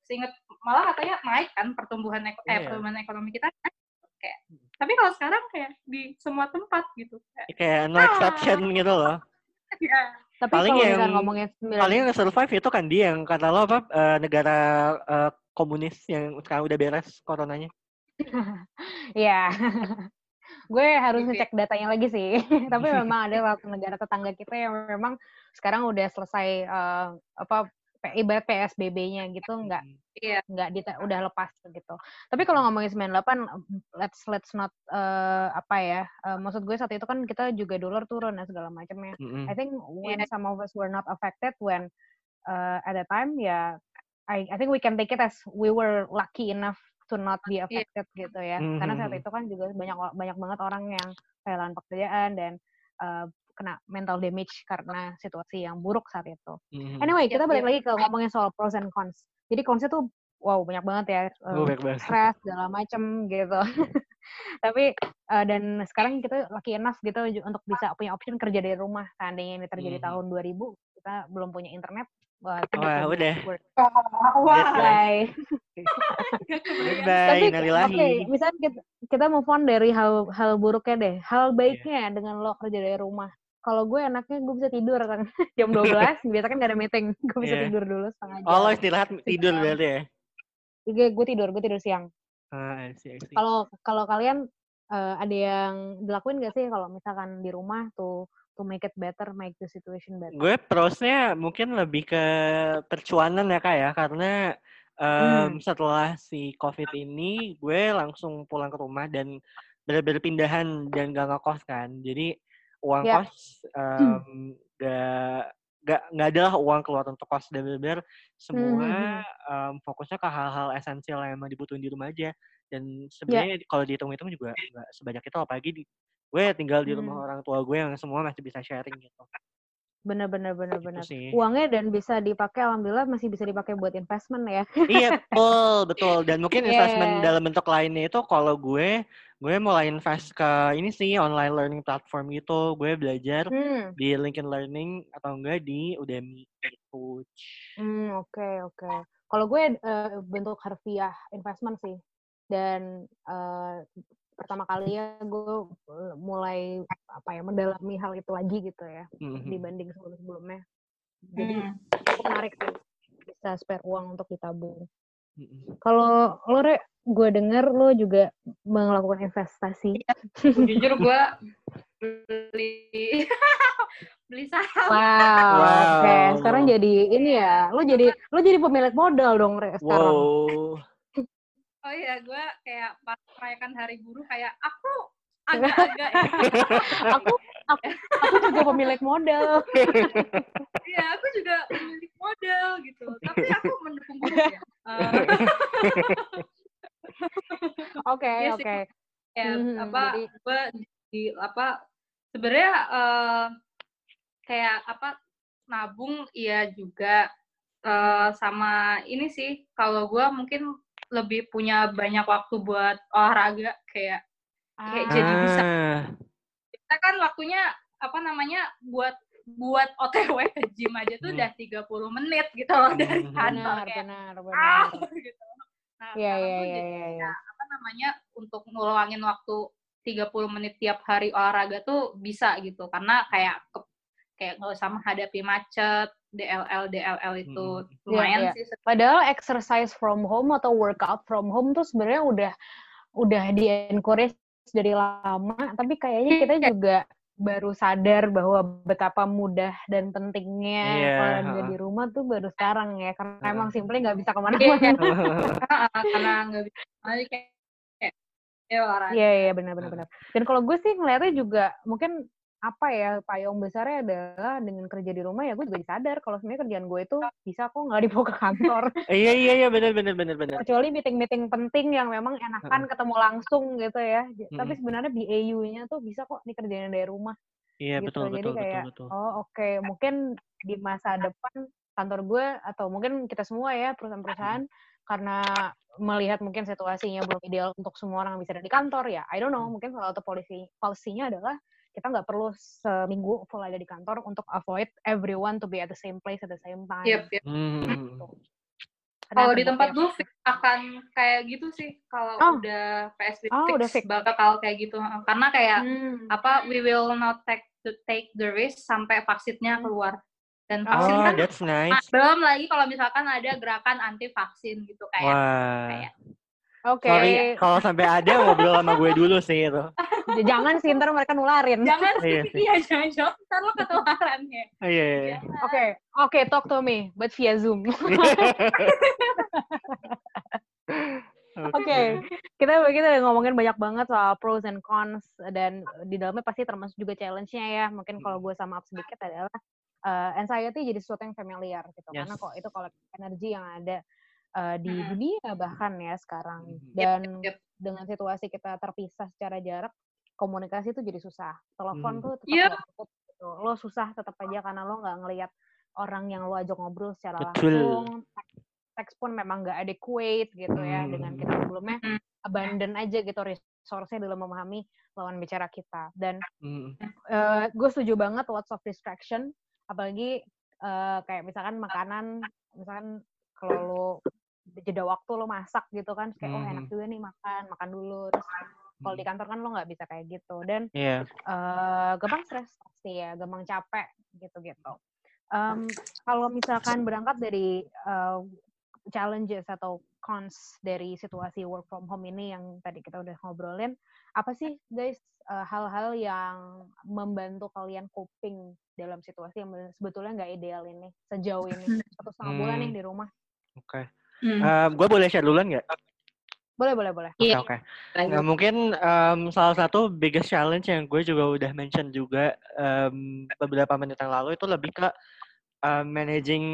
seinget malah katanya naik kan pertumbuhan eko yeah. eh, iya. pertumbuhan ekonomi kita kan kayak tapi kalau sekarang kayak di semua tempat gitu kayak, kayak no ah. exception gitu loh ya. tapi paling yang ngomongin paling yang survive itu kan dia yang kata lo apa uh, negara uh, komunis yang sekarang udah beres coronanya *laughs* Iya. *laughs* gue harus ngecek datanya lagi sih. *laughs* Tapi memang ada negara tetangga kita yang memang sekarang udah selesai uh, apa ibarat PSBB-nya gitu nggak iya. nggak di, udah lepas gitu. Tapi kalau ngomongin 98 let's let's not uh, apa ya uh, maksud gue saat itu kan kita juga dolar turun dan segala macamnya. Mm -hmm. I think when yeah. some of us were not affected when uh, at that time ya I, I think we can take it as we were lucky enough to not be affected yeah. gitu ya. Mm-hmm. Karena saat itu kan juga banyak banyak banget orang yang kehilangan pekerjaan dan uh, kena mental damage karena situasi yang buruk saat itu. Mm-hmm. Anyway, kita balik lagi ke ngomongin soal pros and cons. Jadi consnya tuh wow banyak banget ya, uh, oh, stress segala macem gitu. *laughs* Tapi uh, dan sekarang kita lucky enough gitu untuk bisa punya option kerja dari rumah. Seandainya ini terjadi mm-hmm. tahun 2000, kita belum punya internet, Wah, Wah udah. Wah, bye. *laughs* Tapi, oke, okay, misalnya kita, kita move on dari hal hal buruknya deh. Hal iya. baiknya yeah. dengan lo kerja dari rumah. Kalau gue enaknya gue bisa tidur kan *laughs* jam 12, *laughs* biasa kan gak ada meeting. *laughs* Gue bisa yeah. tidur dulu setengah jam. Oh, lo istirahat tidur berarti ya? Iya, gue tidur, gue tidur siang. Ah, kalau kalau kalian uh, ada yang dilakuin gak sih kalau misalkan di rumah tuh to make it better, make the situation better? Gue prosnya mungkin lebih ke percuanan ya kak ya, karena um, hmm. setelah si covid ini gue langsung pulang ke rumah dan benar-benar pindahan dan gak ngekos kan, jadi uang yeah. kos um, gak gak nggak adalah uang keluar untuk kos dan benar-benar semua um, fokusnya ke hal-hal esensial yang emang dibutuhin di rumah aja dan sebenarnya yeah. kalau dihitung-hitung juga nggak sebanyak itu apalagi di gue tinggal di rumah hmm. orang tua gue yang semua masih bisa sharing gitu bener bener bener gitu bener sih. uangnya dan bisa dipakai alhamdulillah masih bisa dipakai buat investment ya iya betul betul dan mungkin *laughs* yeah. investment dalam bentuk lainnya itu kalau gue gue mulai invest ke ini sih online learning platform gitu gue belajar hmm. di LinkedIn Learning atau enggak di Udemy gitu hmm oke okay, oke okay. kalau gue uh, bentuk harfiah investment sih dan uh, pertama kali ya gue mulai apa ya mendalami hal itu lagi gitu ya mm-hmm. dibanding sebelum sebelumnya jadi mm. menarik sih bisa spare uang untuk ditabung mm-hmm. kalau lo re gue denger lo juga melakukan investasi ya, jujur gue beli *laughs* beli saham wow, wow. oke okay. sekarang jadi ini ya lo jadi lo jadi pemilik modal dong re sekarang wow oh iya gue kayak pas merayakan hari buruh kayak aku agak-agak ya. aku aku aku juga pemilik modal iya aku juga pemilik modal gitu. Tapi aku mendukung *laughs* buruh ya *laughs* oke oke. Ya hmm, apa jadi... gue di apa sebenarnya uh, kayak apa nabung iya juga. Uh, sama ini sih kalau gue mungkin lebih punya banyak waktu buat olahraga kayak ah. kayak jadi bisa ah. kita kan waktunya apa namanya buat buat OTW ke *laughs* gym aja tuh hmm. udah 30 menit gitu loh hmm. dari kantor benar, kayak benar, benar. Ah, *laughs* gitu. Nah, yeah, yeah, yeah, yeah, yeah. apa namanya untuk ngeluangin waktu 30 menit tiap hari olahraga tuh bisa gitu karena kayak ke, kayak nggak usah menghadapi macet DLL DLL itu hmm. Lumayan yeah, yeah. sih. Padahal exercise from home atau workout from home tuh sebenarnya udah udah di encourage dari lama, tapi kayaknya kita juga baru sadar bahwa betapa mudah dan pentingnya yeah. olahraga di rumah tuh baru sekarang ya karena uh. emang simpelnya nggak bisa ke mana-mana *laughs* karena nggak bisa kayak Iya, iya, benar-benar. benar. Dan kalau gue sih ngeliatnya juga mungkin apa ya payung besarnya adalah dengan kerja di rumah ya gue juga sadar kalau sebenarnya kerjaan gue itu bisa kok nggak dibawa ke kantor. *laughs* iya iya iya benar benar benar benar. Kecuali meeting meeting penting yang memang enakan ketemu langsung gitu ya. Hmm. Tapi sebenarnya BAU-nya tuh bisa kok dikerjain dari rumah. Iya gitu. betul Jadi betul kayak, betul betul. Oh oke okay. mungkin di masa depan kantor gue atau mungkin kita semua ya perusahaan-perusahaan karena melihat mungkin situasinya belum ideal untuk semua orang yang bisa ada di kantor ya I don't know mungkin salah satu polisi polisinya adalah kita nggak perlu seminggu full ada di kantor untuk avoid everyone to be at the same place at the same time. Yep, yep. Hmm. Gitu. Kalau di tempat gue akan kayak gitu sih kalau oh. udah PSBB oh, udah fix bakal kayak gitu karena kayak hmm. apa we will not take to take the risk sampai vaksinnya hmm. keluar dan vaksin oh, kan that's nice. belum lagi kalau misalkan ada gerakan anti vaksin gitu kayak Wah. kayak Oke. Okay. kalau sampai ada ngobrol sama gue dulu sih itu. *laughs* jangan sih, ntar mereka nularin. Jangan sih, iya, iya jangan jangan. Ntar lo ketularan ya. Iya, iya. iya. Oke, oke, talk to me, but via Zoom. *laughs* *laughs* Oke, okay. kita kita ngomongin banyak banget soal pros and cons dan di dalamnya pasti termasuk juga challenge-nya ya. Mungkin kalau gue sama up sedikit adalah uh, anxiety jadi sesuatu yang familiar gitu Yes. karena kok itu kalau energi yang ada uh, di Mm-mm. dunia bahkan ya sekarang dan Yep. dengan situasi kita terpisah secara jarak komunikasi itu jadi susah telepon Mhm. tuh tetap Yep. nggak cukup gitu lo susah tetap aja karena lo nggak ngelihat orang yang lo ajak ngobrol secara Betul. langsung Teks- pun memang nggak adequate gitu ya dengan Hmm. kita sebelumnya Hmm. abandon aja gitu resource-nya dalam memahami lawan bicara kita dan Hmm. gue setuju banget lots of distraction apalagi eh, kayak misalkan makanan misalkan kalau lo jeda waktu lo masak gitu kan kayak oh enak Mhm. juga nih makan makan dulu terus kalau di kantor kan lo nggak bisa kayak gitu dan Iya. eh gampang stres pasti ya gampang capek gitu-gitu Em, kalau misalkan berangkat dari eh, challenges atau cons dari situasi work from home ini yang tadi kita udah ngobrolin apa sih guys eh, hal-hal yang membantu kalian coping dalam situasi yang sebetulnya nggak ideal ini sejauh ini satu setengah bulan nih Hmm. di rumah Oke. Hmm. gue boleh share duluan nggak? boleh boleh boleh Oke Iya. oke. Lanjut. Nah, mungkin em, salah satu biggest challenge yang gue juga udah mention juga em, beberapa menit yang lalu itu lebih ke em, managing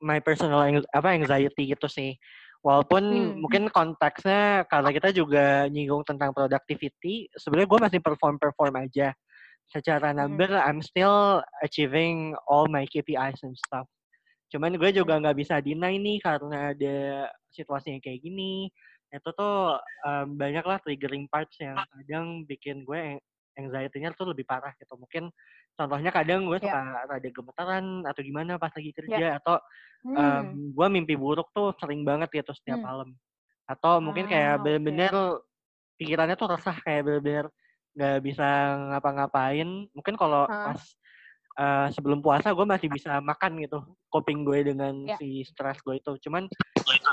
my personal ang- apa anxiety gitu sih. Walaupun Hmm. mungkin konteksnya karena kita juga nyinggung tentang productivity, sebenarnya gue masih perform perform aja. Secara number, I'm still achieving all my KPIs and stuff. Cuman gue juga nggak bisa deny nih karena ada situasi yang kayak gini. Itu tuh em, banyak lah triggering parts yang kadang bikin gue anxiety-nya tuh lebih parah gitu. Mungkin contohnya kadang gue Ya. suka rada gemetaran atau gimana pas lagi kerja atau Hmm. em, gue mimpi buruk tuh sering banget gitu setiap Hmm. malam. Atau mungkin kayak Ah, oke. bener-bener pikirannya tuh resah kayak bener-bener nggak bisa ngapa-ngapain. Mungkin kalau Ah. pas eh, sebelum puasa gue masih bisa makan gitu coping gue dengan Ya. si stres gue itu. Cuman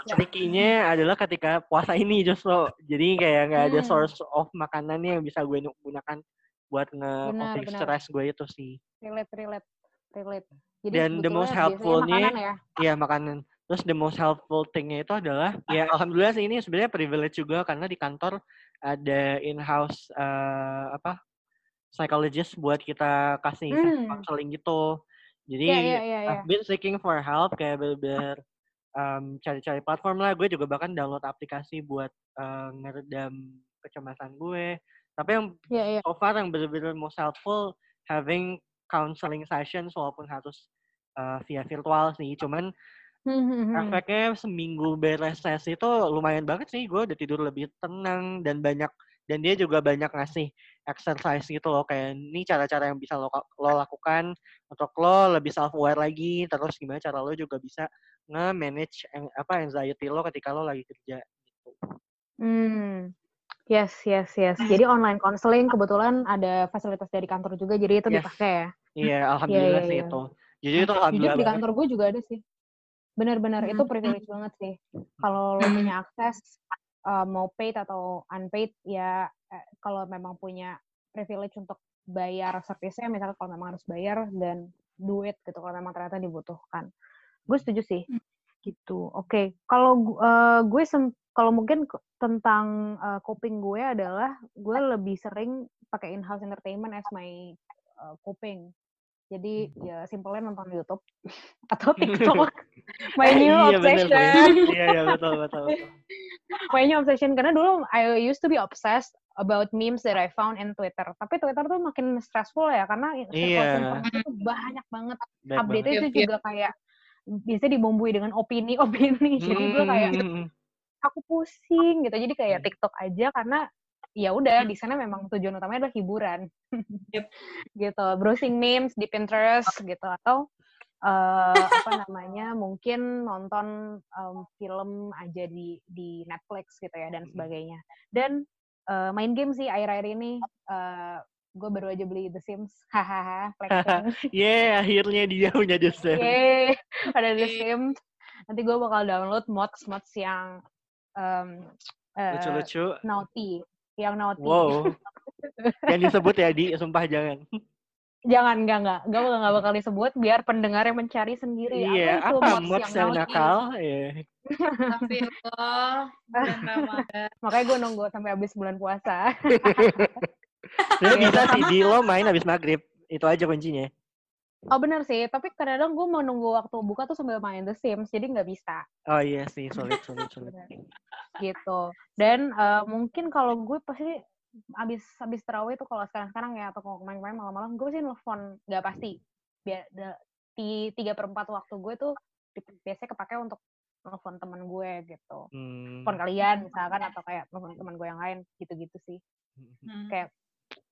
Ya. tricky-nya adalah ketika puasa ini justru jadi kayak nggak ada Hmm. source of makanannya yang bisa gue gunakan buat nge-coping benar. stres gue itu sih. relate relate relate jadi Dan the most helpful-nya makanan ya Iya makanan. Terus the most helpful thing-nya itu adalah ya alhamdulillah sih ini sebenarnya privilege juga karena di kantor ada in-house eh, apa psychologist buat kita kasih Hmm. counseling gitu. Jadi Iya, iya, iya, iya. I've been seeking for help kayak bener em, cari-cari platform lah. Gue juga bahkan download aplikasi buat eh, ngeredam kecemasan gue. Tapi yang Iya, iya. so far yang bener-bener most helpful having counseling sessions walaupun harus uh, via virtual sih. Cuman Hmm, hmm, hmm. efeknya seminggu beres sesi itu lumayan banget sih. Gue udah tidur lebih tenang dan banyak dan dia juga banyak ngasih exercise gitu loh kayak ini cara-cara yang bisa lo, lo lakukan untuk lo lebih self aware lagi terus gimana cara lo juga bisa nge-manage ang- apa anxiety lo ketika lo lagi kerja gitu. Hmm. Yes, yes, yes. Jadi online counseling kebetulan ada fasilitas dari kantor juga, jadi itu Yes. dipakai ya. Iya, *laughs* alhamdulillah iya, sih iya. itu. Jadi itu Jujur alhamdulillah di kantor gue juga ada sih. Benar-benar itu Hmm. privilege banget sih. Kalau lo punya *clears throat* akses uh, mau paid atau unpaid ya eh, kalau memang punya privilege untuk bayar service-nya misalnya kalau memang harus bayar dan duit gitu kalau memang ternyata dibutuhkan. Gue setuju sih. Gitu. Oke, kalau gu- eh, gue sem- kalau mungkin tentang eh, coping gue adalah gue lebih sering pakai in-house entertainment as my eh, coping. Jadi ya simpelnya nonton YouTube *laughs* atau *laughs* TikTok. my new iya bener obsession. *laughs* Iya iya betul betul. betul. my new obsession karena dulu I used to be obsessed about memes that I found in Twitter. Tapi Twitter tuh makin stressful ya karena Iya. informasi tuh banyak banget. Update banget. itu Yep, yep. juga kayak biasanya dibumbui dengan opini-opini. Jadi gue kayak Hmm, aku pusing gitu. Jadi kayak Hmm. TikTok aja karena ya udah di sana memang tujuan utamanya adalah hiburan. Yep. *laughs* gitu. Browsing memes di Pinterest gitu atau eh apa namanya mungkin nonton em, film aja di di Netflix gitu ya dan Mm-mm. sebagainya. Dan eh, main game sih akhir-akhir ini eh gue baru aja beli The Sims. Hahaha. *laughs* Yeah, akhirnya dia punya desain. Yeay, ada The. Sims. Nanti gue bakal download mods-mods yang em, eh, Lucu-lucu. naughty, yang naughty. Wow. Yang disebut ya di, sumpah jangan. Jangan, enggak, enggak. Enggak bakal, enggak bakal disebut biar pendengarnya mencari sendiri. Iya, itu apa mods yang naughty? nakal? Iya. *laughs* Ramadan. Makanya gue nunggu sampai habis bulan puasa. *laughs* Iya, bisa sih di lo main *laughs* habis maghrib. Itu aja kuncinya. Oh bener sih, tapi kadang-kadang gue mau nunggu waktu buka tuh sambil main The Sims, jadi nggak bisa. Oh iya sih, sulit, sulit, *laughs* sulit. gitu. Dan uh, mungkin kalau gue pasti abis abis terawih tuh kalau sekarang-sekarang ya atau kalau main-main malam-malam gue sih nelfon nggak pasti. Biar di tiga perempat waktu gue tuh biasanya kepake untuk nelfon teman gue gitu. Hmm. Telepon kalian misalkan atau kayak nelfon teman gue yang lain gitu-gitu sih. Hmm. Kayak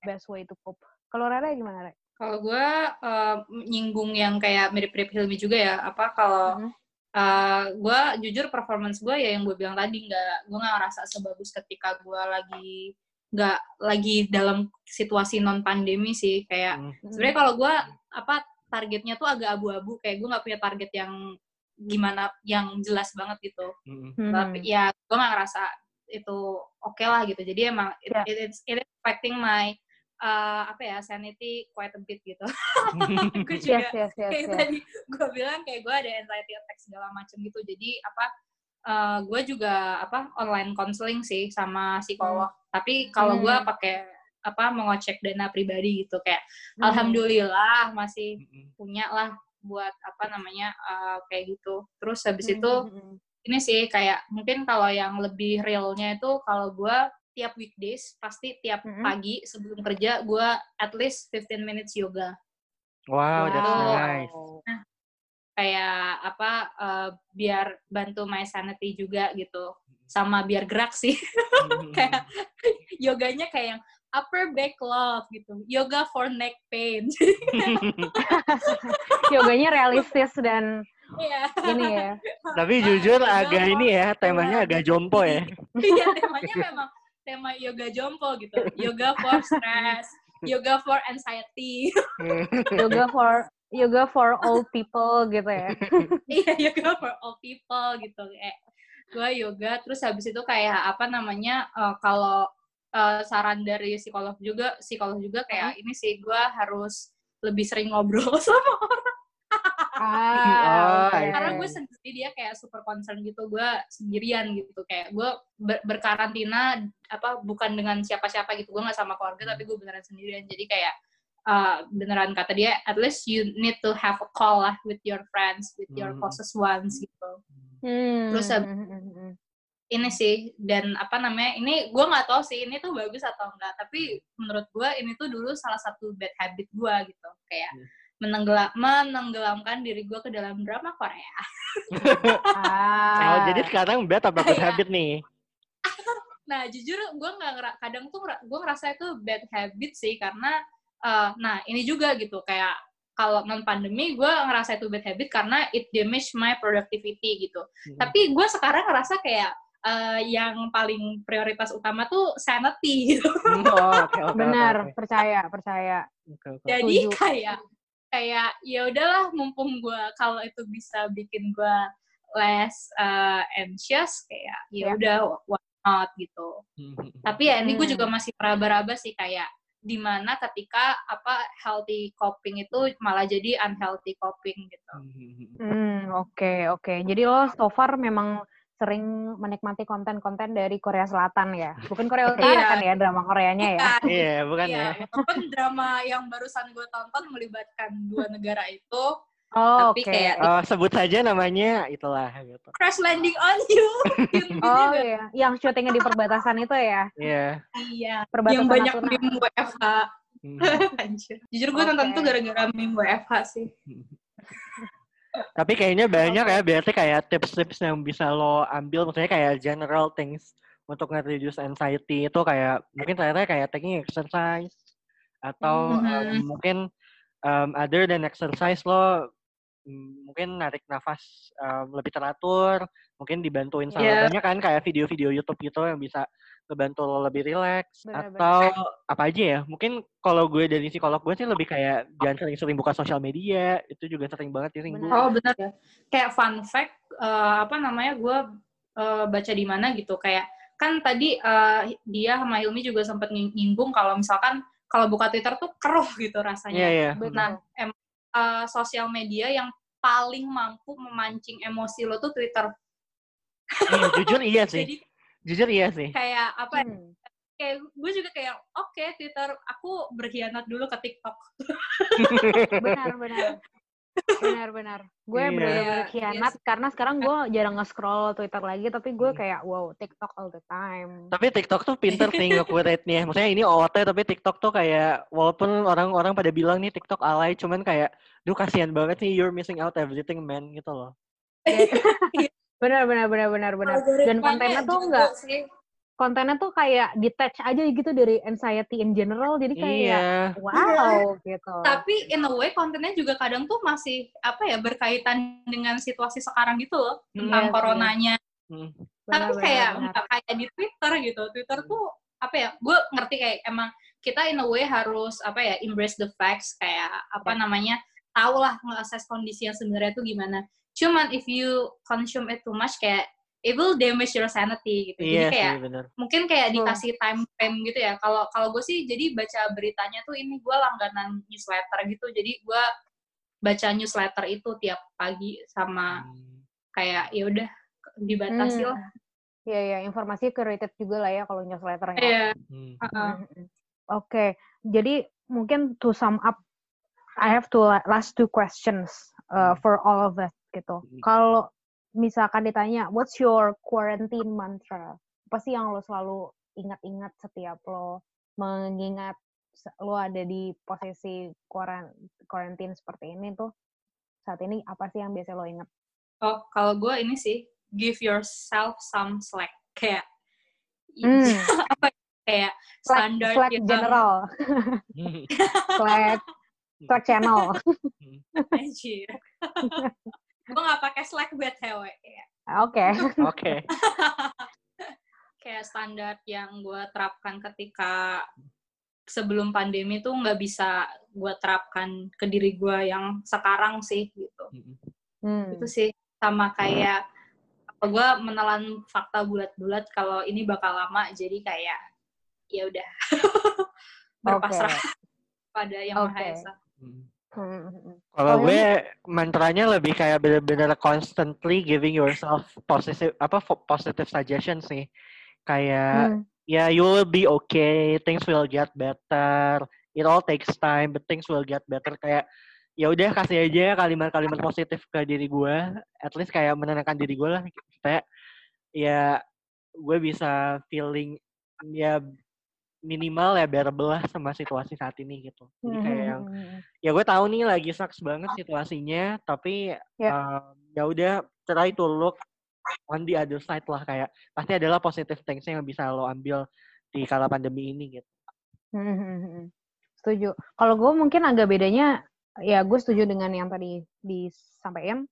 best way to cope. Kalau Rara gimana, Rara? Kalau gue uh, nyinggung yang kayak mirip-mirip Hilmi juga ya, apa kalau mm -hmm. uh, gue jujur performance gue ya yang gue bilang tadi nggak, gue nggak ngerasa sebagus ketika gue lagi nggak lagi dalam situasi non pandemi sih kayak mm -hmm. sebenarnya kalau gue apa targetnya tuh agak abu-abu kayak gue nggak punya target yang gimana yang jelas banget gitu mm -hmm. tapi ya gue nggak ngerasa itu oke okay lah gitu jadi emang yeah. it, it, it is affecting my uh, apa ya sanity quite a bit gitu. *laughs* gue juga yes, yes, yes, kayak yes. tadi gue bilang kayak gue ada anxiety attack segala macam gitu. Jadi apa uh, gue juga apa online counseling sih sama psikolog. Hmm. Tapi kalau hmm. gue pakai apa mau ngecek dana pribadi gitu kayak hmm. alhamdulillah masih hmm. punya lah buat apa namanya uh, kayak gitu. Terus habis hmm. itu hmm, hmm. ini sih kayak mungkin kalau yang lebih realnya itu kalau gue tiap weekdays pasti tiap mm -hmm. pagi sebelum kerja gue at least 15 minutes yoga. Wow, wow. that's nice. Nah, kayak apa uh, biar bantu my sanity juga gitu. Sama biar gerak sih. *laughs* kayak yoganya kayak yang upper back love gitu. Yoga for neck pain. *laughs* *laughs* Yoganya realistis dan Iya. Ini ya. Tapi jujur agak ini ya, temanya agak jompo ya. Iya, temanya memang tema yoga jompo gitu. Yoga for stress, yoga for anxiety. *laughs* yoga for yoga for old people gitu ya. *laughs* iya, yoga for old people gitu. Kayak gue yoga terus habis itu kayak apa namanya uh, kalau uh, saran dari psikolog juga psikolog juga kayak hmm. ini sih gue harus lebih sering ngobrol *laughs* sama orang Ah, oh, karena gue sendiri dia kayak super concern gitu gue sendirian gitu. Kayak gue ber berkarantina apa bukan dengan siapa-siapa gitu gue nggak sama keluarga tapi gue beneran sendirian. Jadi kayak uh, beneran kata dia at least you need to have a call lah with your friends with your hmm. closest ones gitu. Hmm. terus uh, ini sih dan apa namanya ini gue nggak tahu sih ini tuh bagus atau enggak tapi menurut gue ini tuh dulu salah satu bad habit gue gitu. Kayak hmm menenggelam menenggelamkan diri gue ke dalam drama Korea. ah. Oh, jadi sekarang bad apa *laughs* good habit nih? *laughs* nah, jujur gue nggak kadang tuh gue ngerasa itu bad habit sih karena uh, nah ini juga gitu kayak kalau non pandemi gue ngerasa itu bad habit karena it damage my productivity gitu. Hmm. Tapi gue sekarang ngerasa kayak uh, yang paling prioritas utama tuh sanity gitu. Hmm, oh, okay, okay, Benar, okay, okay. percaya, percaya. Okay, okay. Jadi Tujuh. kayak kayak ya udahlah mumpung gue kalau itu bisa bikin gue less uh, anxious kayak ya, ya. udah why not gitu hmm. tapi ya ini gue juga hmm. masih meraba-raba sih kayak di mana ketika apa healthy coping itu malah jadi unhealthy coping gitu. Hmm oke okay, oke. Okay. Jadi lo so far memang sering menikmati konten-konten dari Korea Selatan ya. Bukan Korea *laughs* Utara iya. kan ya drama Koreanya ya. Iya, bukan iya. ya. Walaupun drama yang barusan gue tonton melibatkan dua negara itu Oh, tapi okay. kayak oh, sebut saja namanya itulah gitu. Crash Landing on You. *laughs* oh iya, yang syutingnya di perbatasan itu ya. Iya. Iya. Perbatasan yang banyak meme WFH. Hmm. *laughs* Jujur gue okay. nonton tuh gara-gara meme WFH sih. Tapi kayaknya banyak ya, berarti kayak tips-tips yang bisa lo ambil, maksudnya kayak general things untuk nge-reduce anxiety itu kayak mungkin ternyata kayak taking exercise atau mm-hmm. um, mungkin um, other than exercise lo mungkin narik nafas um, lebih teratur, mungkin dibantuin sama yeah. banyak kan kayak video-video YouTube gitu yang bisa ngebantu lo lebih rileks atau apa aja ya mungkin kalau gue dari psikolog gue sih lebih kayak jangan sering-sering buka sosial media itu juga sering banget ya gue oh benar ya kayak fun fact uh, apa namanya gue uh, baca di mana gitu kayak kan tadi uh, dia sama Hilmi juga sempat nyinggung kalau misalkan kalau buka Twitter tuh keruh gitu rasanya. Yeah, yeah. nah em uh, sosial media yang paling mampu memancing emosi lo tuh Twitter hmm, jujur iya sih Jadi, Jujur iya sih. Kayak apa? Ya, hmm. kayak gue juga kayak oke okay, Twitter aku berkhianat dulu ke TikTok *laughs* benar benar benar benar gue Iya. benar-benar Iya, khianat iya karena sekarang gue *laughs* jarang nge-scroll Twitter lagi tapi gue Hmm. kayak wow TikTok all the time Tapi TikTok tuh pinter sih nge-curate-nya. *laughs* Maksudnya ini OOT tapi TikTok tuh kayak walaupun orang-orang pada bilang nih TikTok alay cuman kayak duh kasihan banget sih you're missing out everything man gitu loh. *laughs* benar benar benar benar benar dan kontennya tuh enggak sih. Kontennya tuh kayak detach aja gitu dari anxiety in general. Jadi kayak Iya. wow gitu. Tapi in a way kontennya juga kadang tuh masih apa ya berkaitan dengan situasi sekarang gitu loh tentang Iya coronanya. Hmm. tapi Benar, kayak benar, kayak di Twitter gitu. Twitter tuh apa ya gue ngerti kayak emang kita in a way harus apa ya embrace the facts. Kayak apa Ya. namanya tahu lah nge-assess kondisi yang sebenarnya tuh gimana. Cuman if you consume it too much kayak it will damage your sanity gitu Iya jadi kayak sih bener. mungkin kayak dikasih time frame gitu ya kalau kalau gue sih jadi baca beritanya tuh ini gue langganan newsletter gitu jadi gue baca newsletter itu tiap pagi sama Hmm. kayak ya udah dibatasi Hmm. lah Iya, iya, informasi curated juga lah ya kalau newsletter ya. Iya. Hmm. heeh. Mhm. Oke, jadi mungkin to sum up, I have two last two questions uh, Hmm. for all of us gitu. Hmm. Kalau misalkan ditanya, what's your quarantine mantra? Apa sih yang lo selalu ingat-ingat setiap lo mengingat lo ada di posisi quaran- quarantine seperti ini tuh? Saat ini apa sih yang biasa lo ingat? Oh, kalau gue ini sih give yourself some slack kayak Hmm, *laughs* apa ya, kayak Slack, standar Slack yang general, Hmm. *laughs* Slack, *laughs* Slack channel. anjir. Gue nggak pakai Slack btw ya. Oke. Oke. *laughs* kayak standar yang gue terapkan ketika sebelum pandemi tuh nggak bisa gue terapkan ke diri gue yang sekarang sih gitu Hmm. Hmm. itu sih sama kayak gue menelan fakta bulat-bulat kalau ini bakal lama jadi kayak ya udah *laughs* berpasrah *laughs* pada yang maha Oke. esa Hmm. Hmm, hmm, hmm. Kalau gue mantranya lebih kayak bener-bener constantly giving yourself positive apa positive suggestion sih. Kayak Hmm. ya you will be okay, things will get better. It all takes time, but things will get better. Kayak ya udah kasih aja kalimat-kalimat positif ke diri gue, at least kayak menenangkan diri gue lah supaya ya gue bisa feeling ya minimal ya bearable lah sama situasi saat ini gitu. Jadi kayak yang Hmm, hmm, hmm. ya gue tahu nih lagi sucks banget situasinya tapi Ya. um, ya udah try to look on the other side lah kayak pasti adalah positive things yang bisa lo ambil di kala pandemi ini gitu Hmm, hmm, hmm. Setuju. Kalau gue mungkin agak bedanya, ya gue setuju dengan yang tadi disampaikan.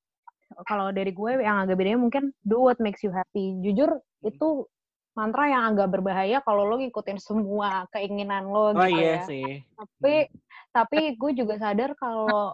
Kalau dari gue yang agak bedanya mungkin do what makes you happy. Jujur itu mantra yang agak berbahaya kalau lo ngikutin semua keinginan lo oh gitu iya ya. sih Tapi tapi gue juga sadar kalau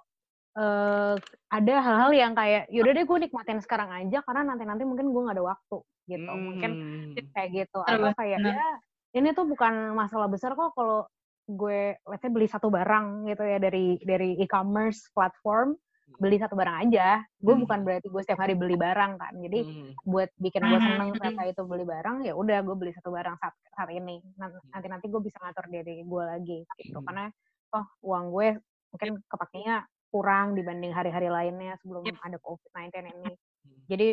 eh, ada hal-hal yang kayak yaudah deh gue nikmatin sekarang aja karena nanti nanti mungkin gue nggak ada waktu gitu. Mungkin Hmm. kayak gitu atau kayak ya ini tuh bukan masalah besar kok kalau gue let's say beli satu barang gitu ya dari dari e-commerce platform beli satu barang aja gue Hmm. bukan berarti gue setiap hari beli barang kan jadi Hmm. buat bikin gue Hmm. seneng ternyata itu beli barang ya udah gue beli satu barang saat saat ini Nan- nanti nanti gue bisa ngatur diri gue lagi gitu Hmm. karena oh uang gue mungkin kepakainya kurang dibanding hari-hari lainnya sebelum Yep. ada covid-19 ini Hmm. jadi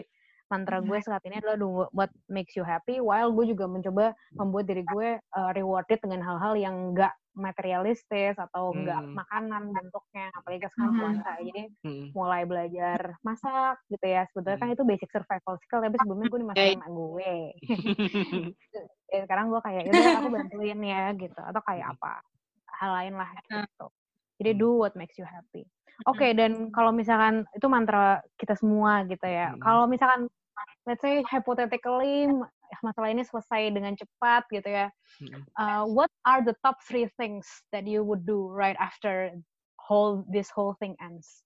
mantra gue saat ini adalah do what makes you happy while gue juga mencoba membuat diri gue uh, rewarded dengan hal-hal yang enggak materialistis atau enggak Hmm. makanan bentuknya apalagi sekarang Mhm. puasa jadi Hmm. mulai belajar masak gitu ya sebetulnya kan Hmm. itu basic survival skill tapi sebelumnya gue dimasakin sama gue *laughs* sekarang gue kayak udah aku bantuin ya gitu atau kayak apa hal lain lah gitu jadi Hmm. do what makes you happy oke dan kalau misalkan itu mantra kita semua gitu ya Hmm. kalau misalkan let's say hypothetically masalah ini selesai dengan cepat gitu ya. Uh, what are the top three things that you would do right after whole this whole thing ends?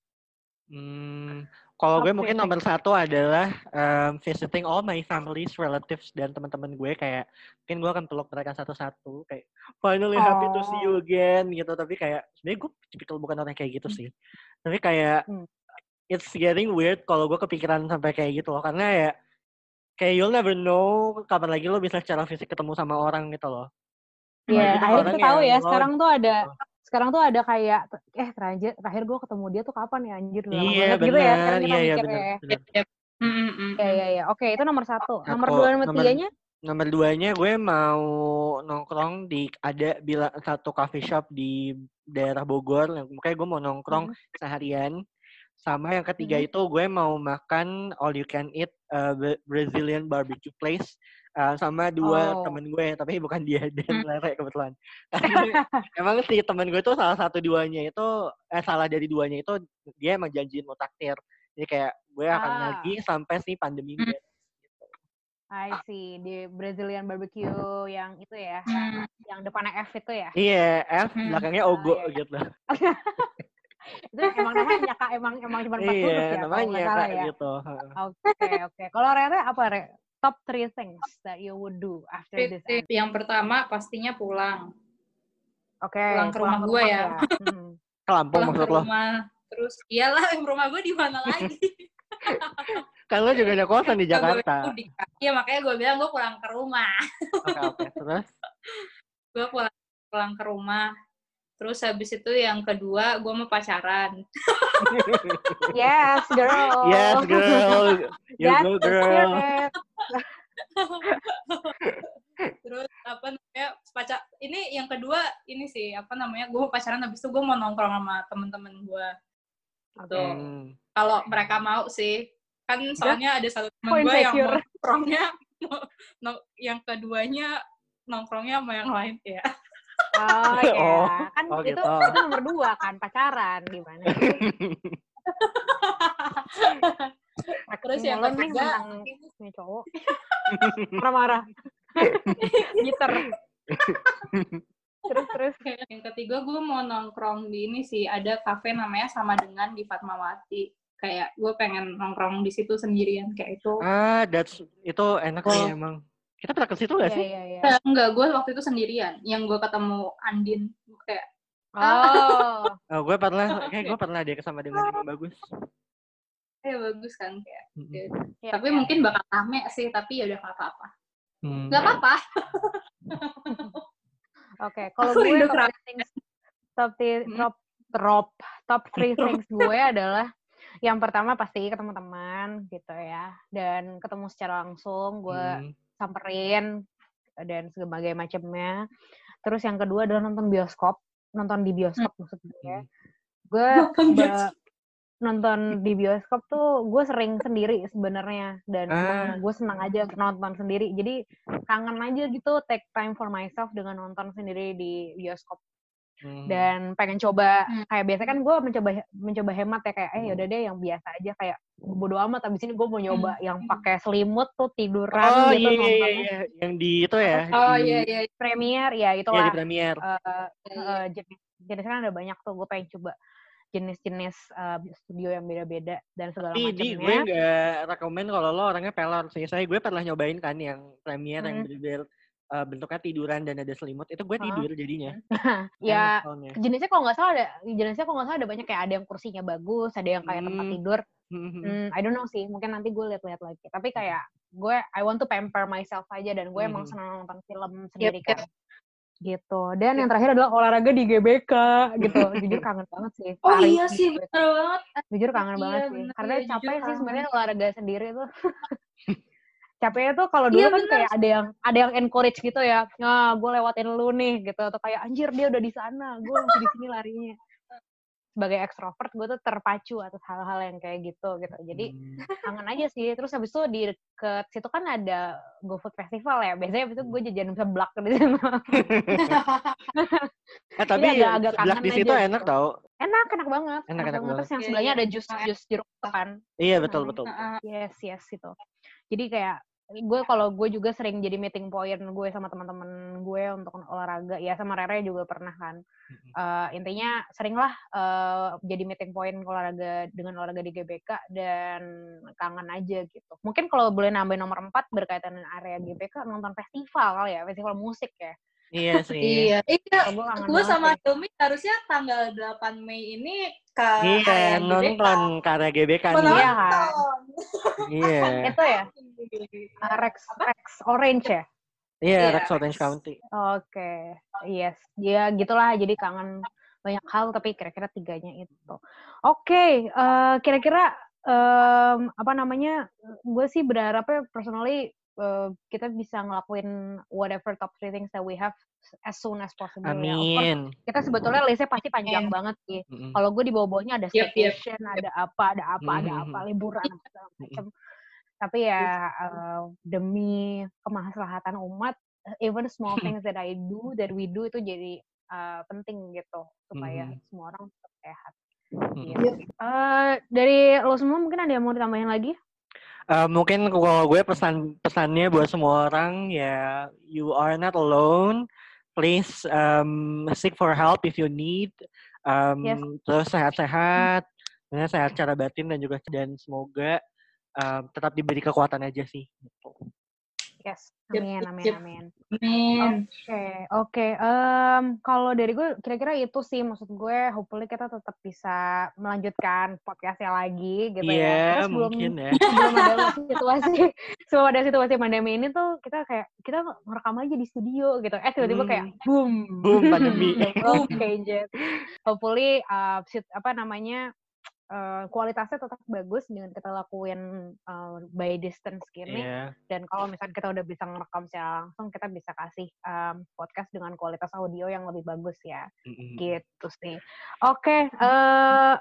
Hmm, kalau gue mungkin nomor satu adalah um, visiting all my families, relatives, dan teman-teman gue kayak mungkin gue akan peluk mereka satu-satu kayak finally happy to see you Oh. again gitu. Tapi kayak sebenarnya gue tipikal bukan orang kayak gitu sih. Tapi kayak Hmm. it's getting weird kalau gue kepikiran sampai kayak gitu loh. Karena ya kayak you'll never know kapan lagi lo bisa secara fisik ketemu sama orang gitu loh Iya, Gitu akhirnya kita tahu ya. lo- Sekarang tuh ada Oh. sekarang tuh ada kayak eh terakhir terakhir gue ketemu dia tuh kapan ya anjir lama Iya banget gitu ya benar, sekarang kita iya iya benar. ya. benar. Yep. Mm, mm, mm, Iya iya iya. Oke, itu nomor satu. Nomor Satu, dua nomor nomor- tiganya? Nomor duanya gue mau nongkrong di ada bila satu coffee shop di daerah Bogor. yang- Makanya gue mau nongkrong Hmm. seharian. Sama yang ketiga Hmm. itu gue mau makan all you can eat uh, Bra- Brazilian barbecue place uh, sama dua Oh. temen gue tapi bukan dia *laughs* dan Hmm. Lere kebetulan. *laughs* Karena emang si temen gue tuh salah satu duanya itu eh salah dari duanya itu dia emang janjiin mau taktir. Jadi kayak gue akan Ah. lagi sampai si pandemi Hmm. beres. I see di Brazilian barbecue yang itu ya, Hmm. yang depannya F itu ya. Iya, F Hmm. belakangnya Ogo Ah, iya, iya. gitu. *laughs* Itu emang namanya kak emang emang cuma empat huruf Iya, ya kalau namanya nggak salah kayak ya. gitu. Oke oke. Kalau Rere apa Re? Top three things that you would do after this end. Yang pertama pastinya pulang. Oke. Pulang ke rumah gua rumah ya. Hmm. Ke Lampung Pulang ke maksud lo? rumah. Terus iyalah *laughs* rumah gue di mana lagi? *laughs* Kan lo juga ada kosan di Jakarta. Iya makanya gue bilang gue pulang ke rumah. Oke, oke. Terus? *laughs* Gue pulang pulang ke rumah. Terus habis itu yang kedua gue mau pacaran. *laughs* Yes, girl. Yes, girl. You That's go, girl. *laughs* Terus apa namanya pacar ini yang kedua ini sih apa namanya gue mau pacaran habis itu gue mau nongkrong sama temen-temen gue. Gitu. Hmm. Kalau mereka mau sih kan soalnya ada satu temen gue yang mau nongkrongnya no- *laughs* yang keduanya nongkrongnya sama yang lain ya. Oh, ya. *laughs* Oh, kan oh itu, gitu. itu nomor dua kan pacaran gimana? *laughs* sih? Terus yang ketiga ini cowok marah-marah. *laughs* Gitar. terus terus. yang ketiga gue mau nongkrong di ini sih ada kafe namanya sama dengan di Fatmawati. Kayak gue pengen nongkrong di situ sendirian kayak itu. Ah, that's itu enak sih Oh. emang. Kita pernah ke situ gak Iya sih? iya iya. Eh, enggak, gue waktu itu sendirian. Yang gue ketemu Andin kayak Oh. *laughs* Oh, gue pernah, kayak gue pernah deh sama dengan yang bagus. eh bagus kan kayak. Mm-mm. Iya, tapi iya. mungkin bakal rame sih, tapi ya udah nggak apa-apa. Hmm. Nggak apa-apa. *laughs* Oke, kalau Aku gue rindu top three things, top three, Hmm. top top top three things gue adalah yang pertama pasti ketemu teman gitu ya dan ketemu secara langsung gue Hmm. Samperin dan sebagainya macamnya. Terus yang kedua adalah nonton bioskop, nonton di bioskop maksud gue. Hmm. Gue Nonton di bioskop tuh gue sering sendiri sebenarnya dan Ah. gue senang aja nonton sendiri. Jadi kangen aja gitu take time for myself dengan nonton sendiri di bioskop Hmm. dan pengen coba Hmm. kayak biasa kan gue mencoba mencoba hemat ya kayak eh yaudah deh yang biasa aja kayak bodo amat abis ini gue mau nyoba yang pakai selimut tuh tiduran Oh gitu iya iya nontonnya iya, yang di itu ya. *laughs* Oh di, iya iya. premier ya itu Iya lah di premier. Iya. eh, jenis jenis kan ada banyak tuh gue pengen coba jenis-jenis eh, studio yang beda-beda dan segala Tapi di gue macamnya nggak rekomen kalau lo orangnya pelor sih. Saya gue pernah nyobain kan yang premier yang Hmm. bener uh, bentuknya tiduran dan ada selimut. Itu gue tidur jadinya. *laughs* ya jenisnya kalau nggak salah ada jenisnya kalau nggak salah ada banyak kayak ada yang kursinya bagus ada yang kayak tempat Hmm. tidur Hmm. Hmm, I don't know sih, mungkin nanti gue lihat-lihat lagi. Tapi kayak gue, I want to pamper myself aja dan gue emang Mhm. senang nonton film sendiri yep. kan. Gitu. Dan yang terakhir adalah olahraga di GBK gitu. Jujur kangen banget sih. Oh lari iya sih, bener banget. Jujur kangen Iya, banget sih. bener, Karena iya, capek sih sebenarnya olahraga sendiri tuh. *laughs* capeknya tuh kalau dulu Iya, kan bener. kayak ada yang ada yang encourage gitu ya. Nah, gue lewatin lu nih gitu atau kayak anjir dia udah di sana, gue masih di sini larinya. Sebagai ekstrovert gue tuh terpacu atas hal-hal yang kayak gitu gitu. Jadi Hmm. kangen aja sih. Terus habis itu di deket situ kan ada GoFood Festival ya. Biasanya habis itu gue jajan seblak di sana. *laughs* Eh tapi agak- agak seblak kangen di aja situ gitu. enak tau. enak, enak banget. Enak, enak banget. Terus yang Iya, sebelahnya iya. ada jus jus jeruk kan. Iya betul betul. Yes, yes gitu. Jadi kayak gue kalau gue juga sering jadi meeting point gue sama teman-teman gue untuk olahraga. Ya sama Rere juga pernah kan. Eh, intinya seringlah eh, jadi meeting point olahraga dengan olahraga di GBK dan kangen aja gitu. Mungkin kalau boleh nambahin nomor 4 berkaitan dengan area GBK nonton festival kali ya festival musik ya Iya sih. Iya, iya. Gue sama sih. Hilmi harusnya tanggal 8 Mei ini ke Iya nonton karya GBK nih. Iya kan? Iya. *laughs* itu ya uh, Rex Rex Orange ya Iya, Iya. Rex Orange County. Oke, yes. Ya gitulah, jadi kangen banyak hal, tapi kira-kira tiganya itu. Oke, eh, kira-kira em, apa namanya, gue sih berharapnya personally eh, kita bisa ngelakuin whatever top three things that we have as soon as possible ya. Of course, Amin. kita sebetulnya listnya pasti panjang Amin. banget sih. Mm-mm. Kalau gue di bawah-bawahnya ada Yep, yep. staycation, ada apa, ada apa, ada Mhm, apa, mhm. liburan, segala macam. Tapi ya eh, demi kemaslahatan umat, even small things that I do, that we do itu jadi eh, penting gitu supaya Mhm. semua orang tetap sehat. Mm-mm. Gitu. Eh, dari lo semua mungkin ada yang mau ditambahin lagi? Eh, mungkin kalau gue pesan pesannya buat semua orang ya you are not alone please um, seek for help if you need um, Yes. terus sehat-sehat sebenarnya sehat secara batin dan juga dan semoga um, tetap diberi kekuatan aja sih gitu. Yes. Amin, amin, amin. Amin. Oke, oke. Em, kalau dari gue, kira-kira itu sih maksud gue. Hopefully kita tetap bisa melanjutkan podcastnya lagi, gitu ya. Iya Kita sebelum mungkin ya sebelum ada situasi *laughs* sebelum ada situasi pandemi ini tuh kita kayak kita ngerekam aja di studio gitu. Eh tiba-tiba kayak boom, Boom, *laughs* pandemi. World changes. Hopefully uh, sit- apa namanya uh, kualitasnya tetap bagus dengan kita lakuin uh, by distance gini Iya. dan kalau misalnya kita udah bisa ngerekam secara langsung kita bisa kasih um, podcast dengan kualitas audio yang lebih bagus ya Mm-mm. gitu sih oke eh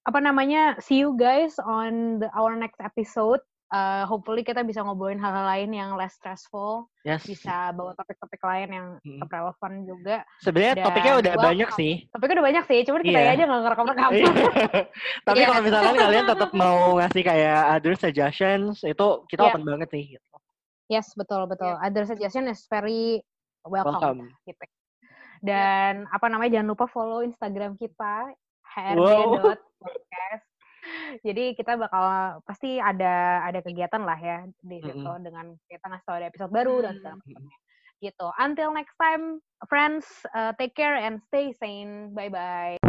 apa namanya see you guys on the our next episode Eh, hopefully kita bisa ngobrolin hal-hal lain yang less stressful Yes. bisa bawa topik-topik lain yang Mm. tetap relevan juga Sebenarnya topiknya udah gua- banyak sih. topiknya udah banyak sih cuman kita Iya. aja nggak ngerekam-rekam *laughs* Iya. Tapi Iya. kalau misalkan kalian tetap mau *laughs* ngasih kayak other suggestions, itu kita Iya. open banget nih. Gitu. yes betul betul other suggestion is very welcome, Welcome. gitu dan apa namanya jangan lupa follow Instagram kita Wow. hrd.podcast jadi kita bakal pasti ada ada kegiatan lah ya di situ Mm-mm. dengan kita ngasih tau ada episode baru dan segala Hmm. macamnya gitu until next time friends uh, take care and stay sane bye bye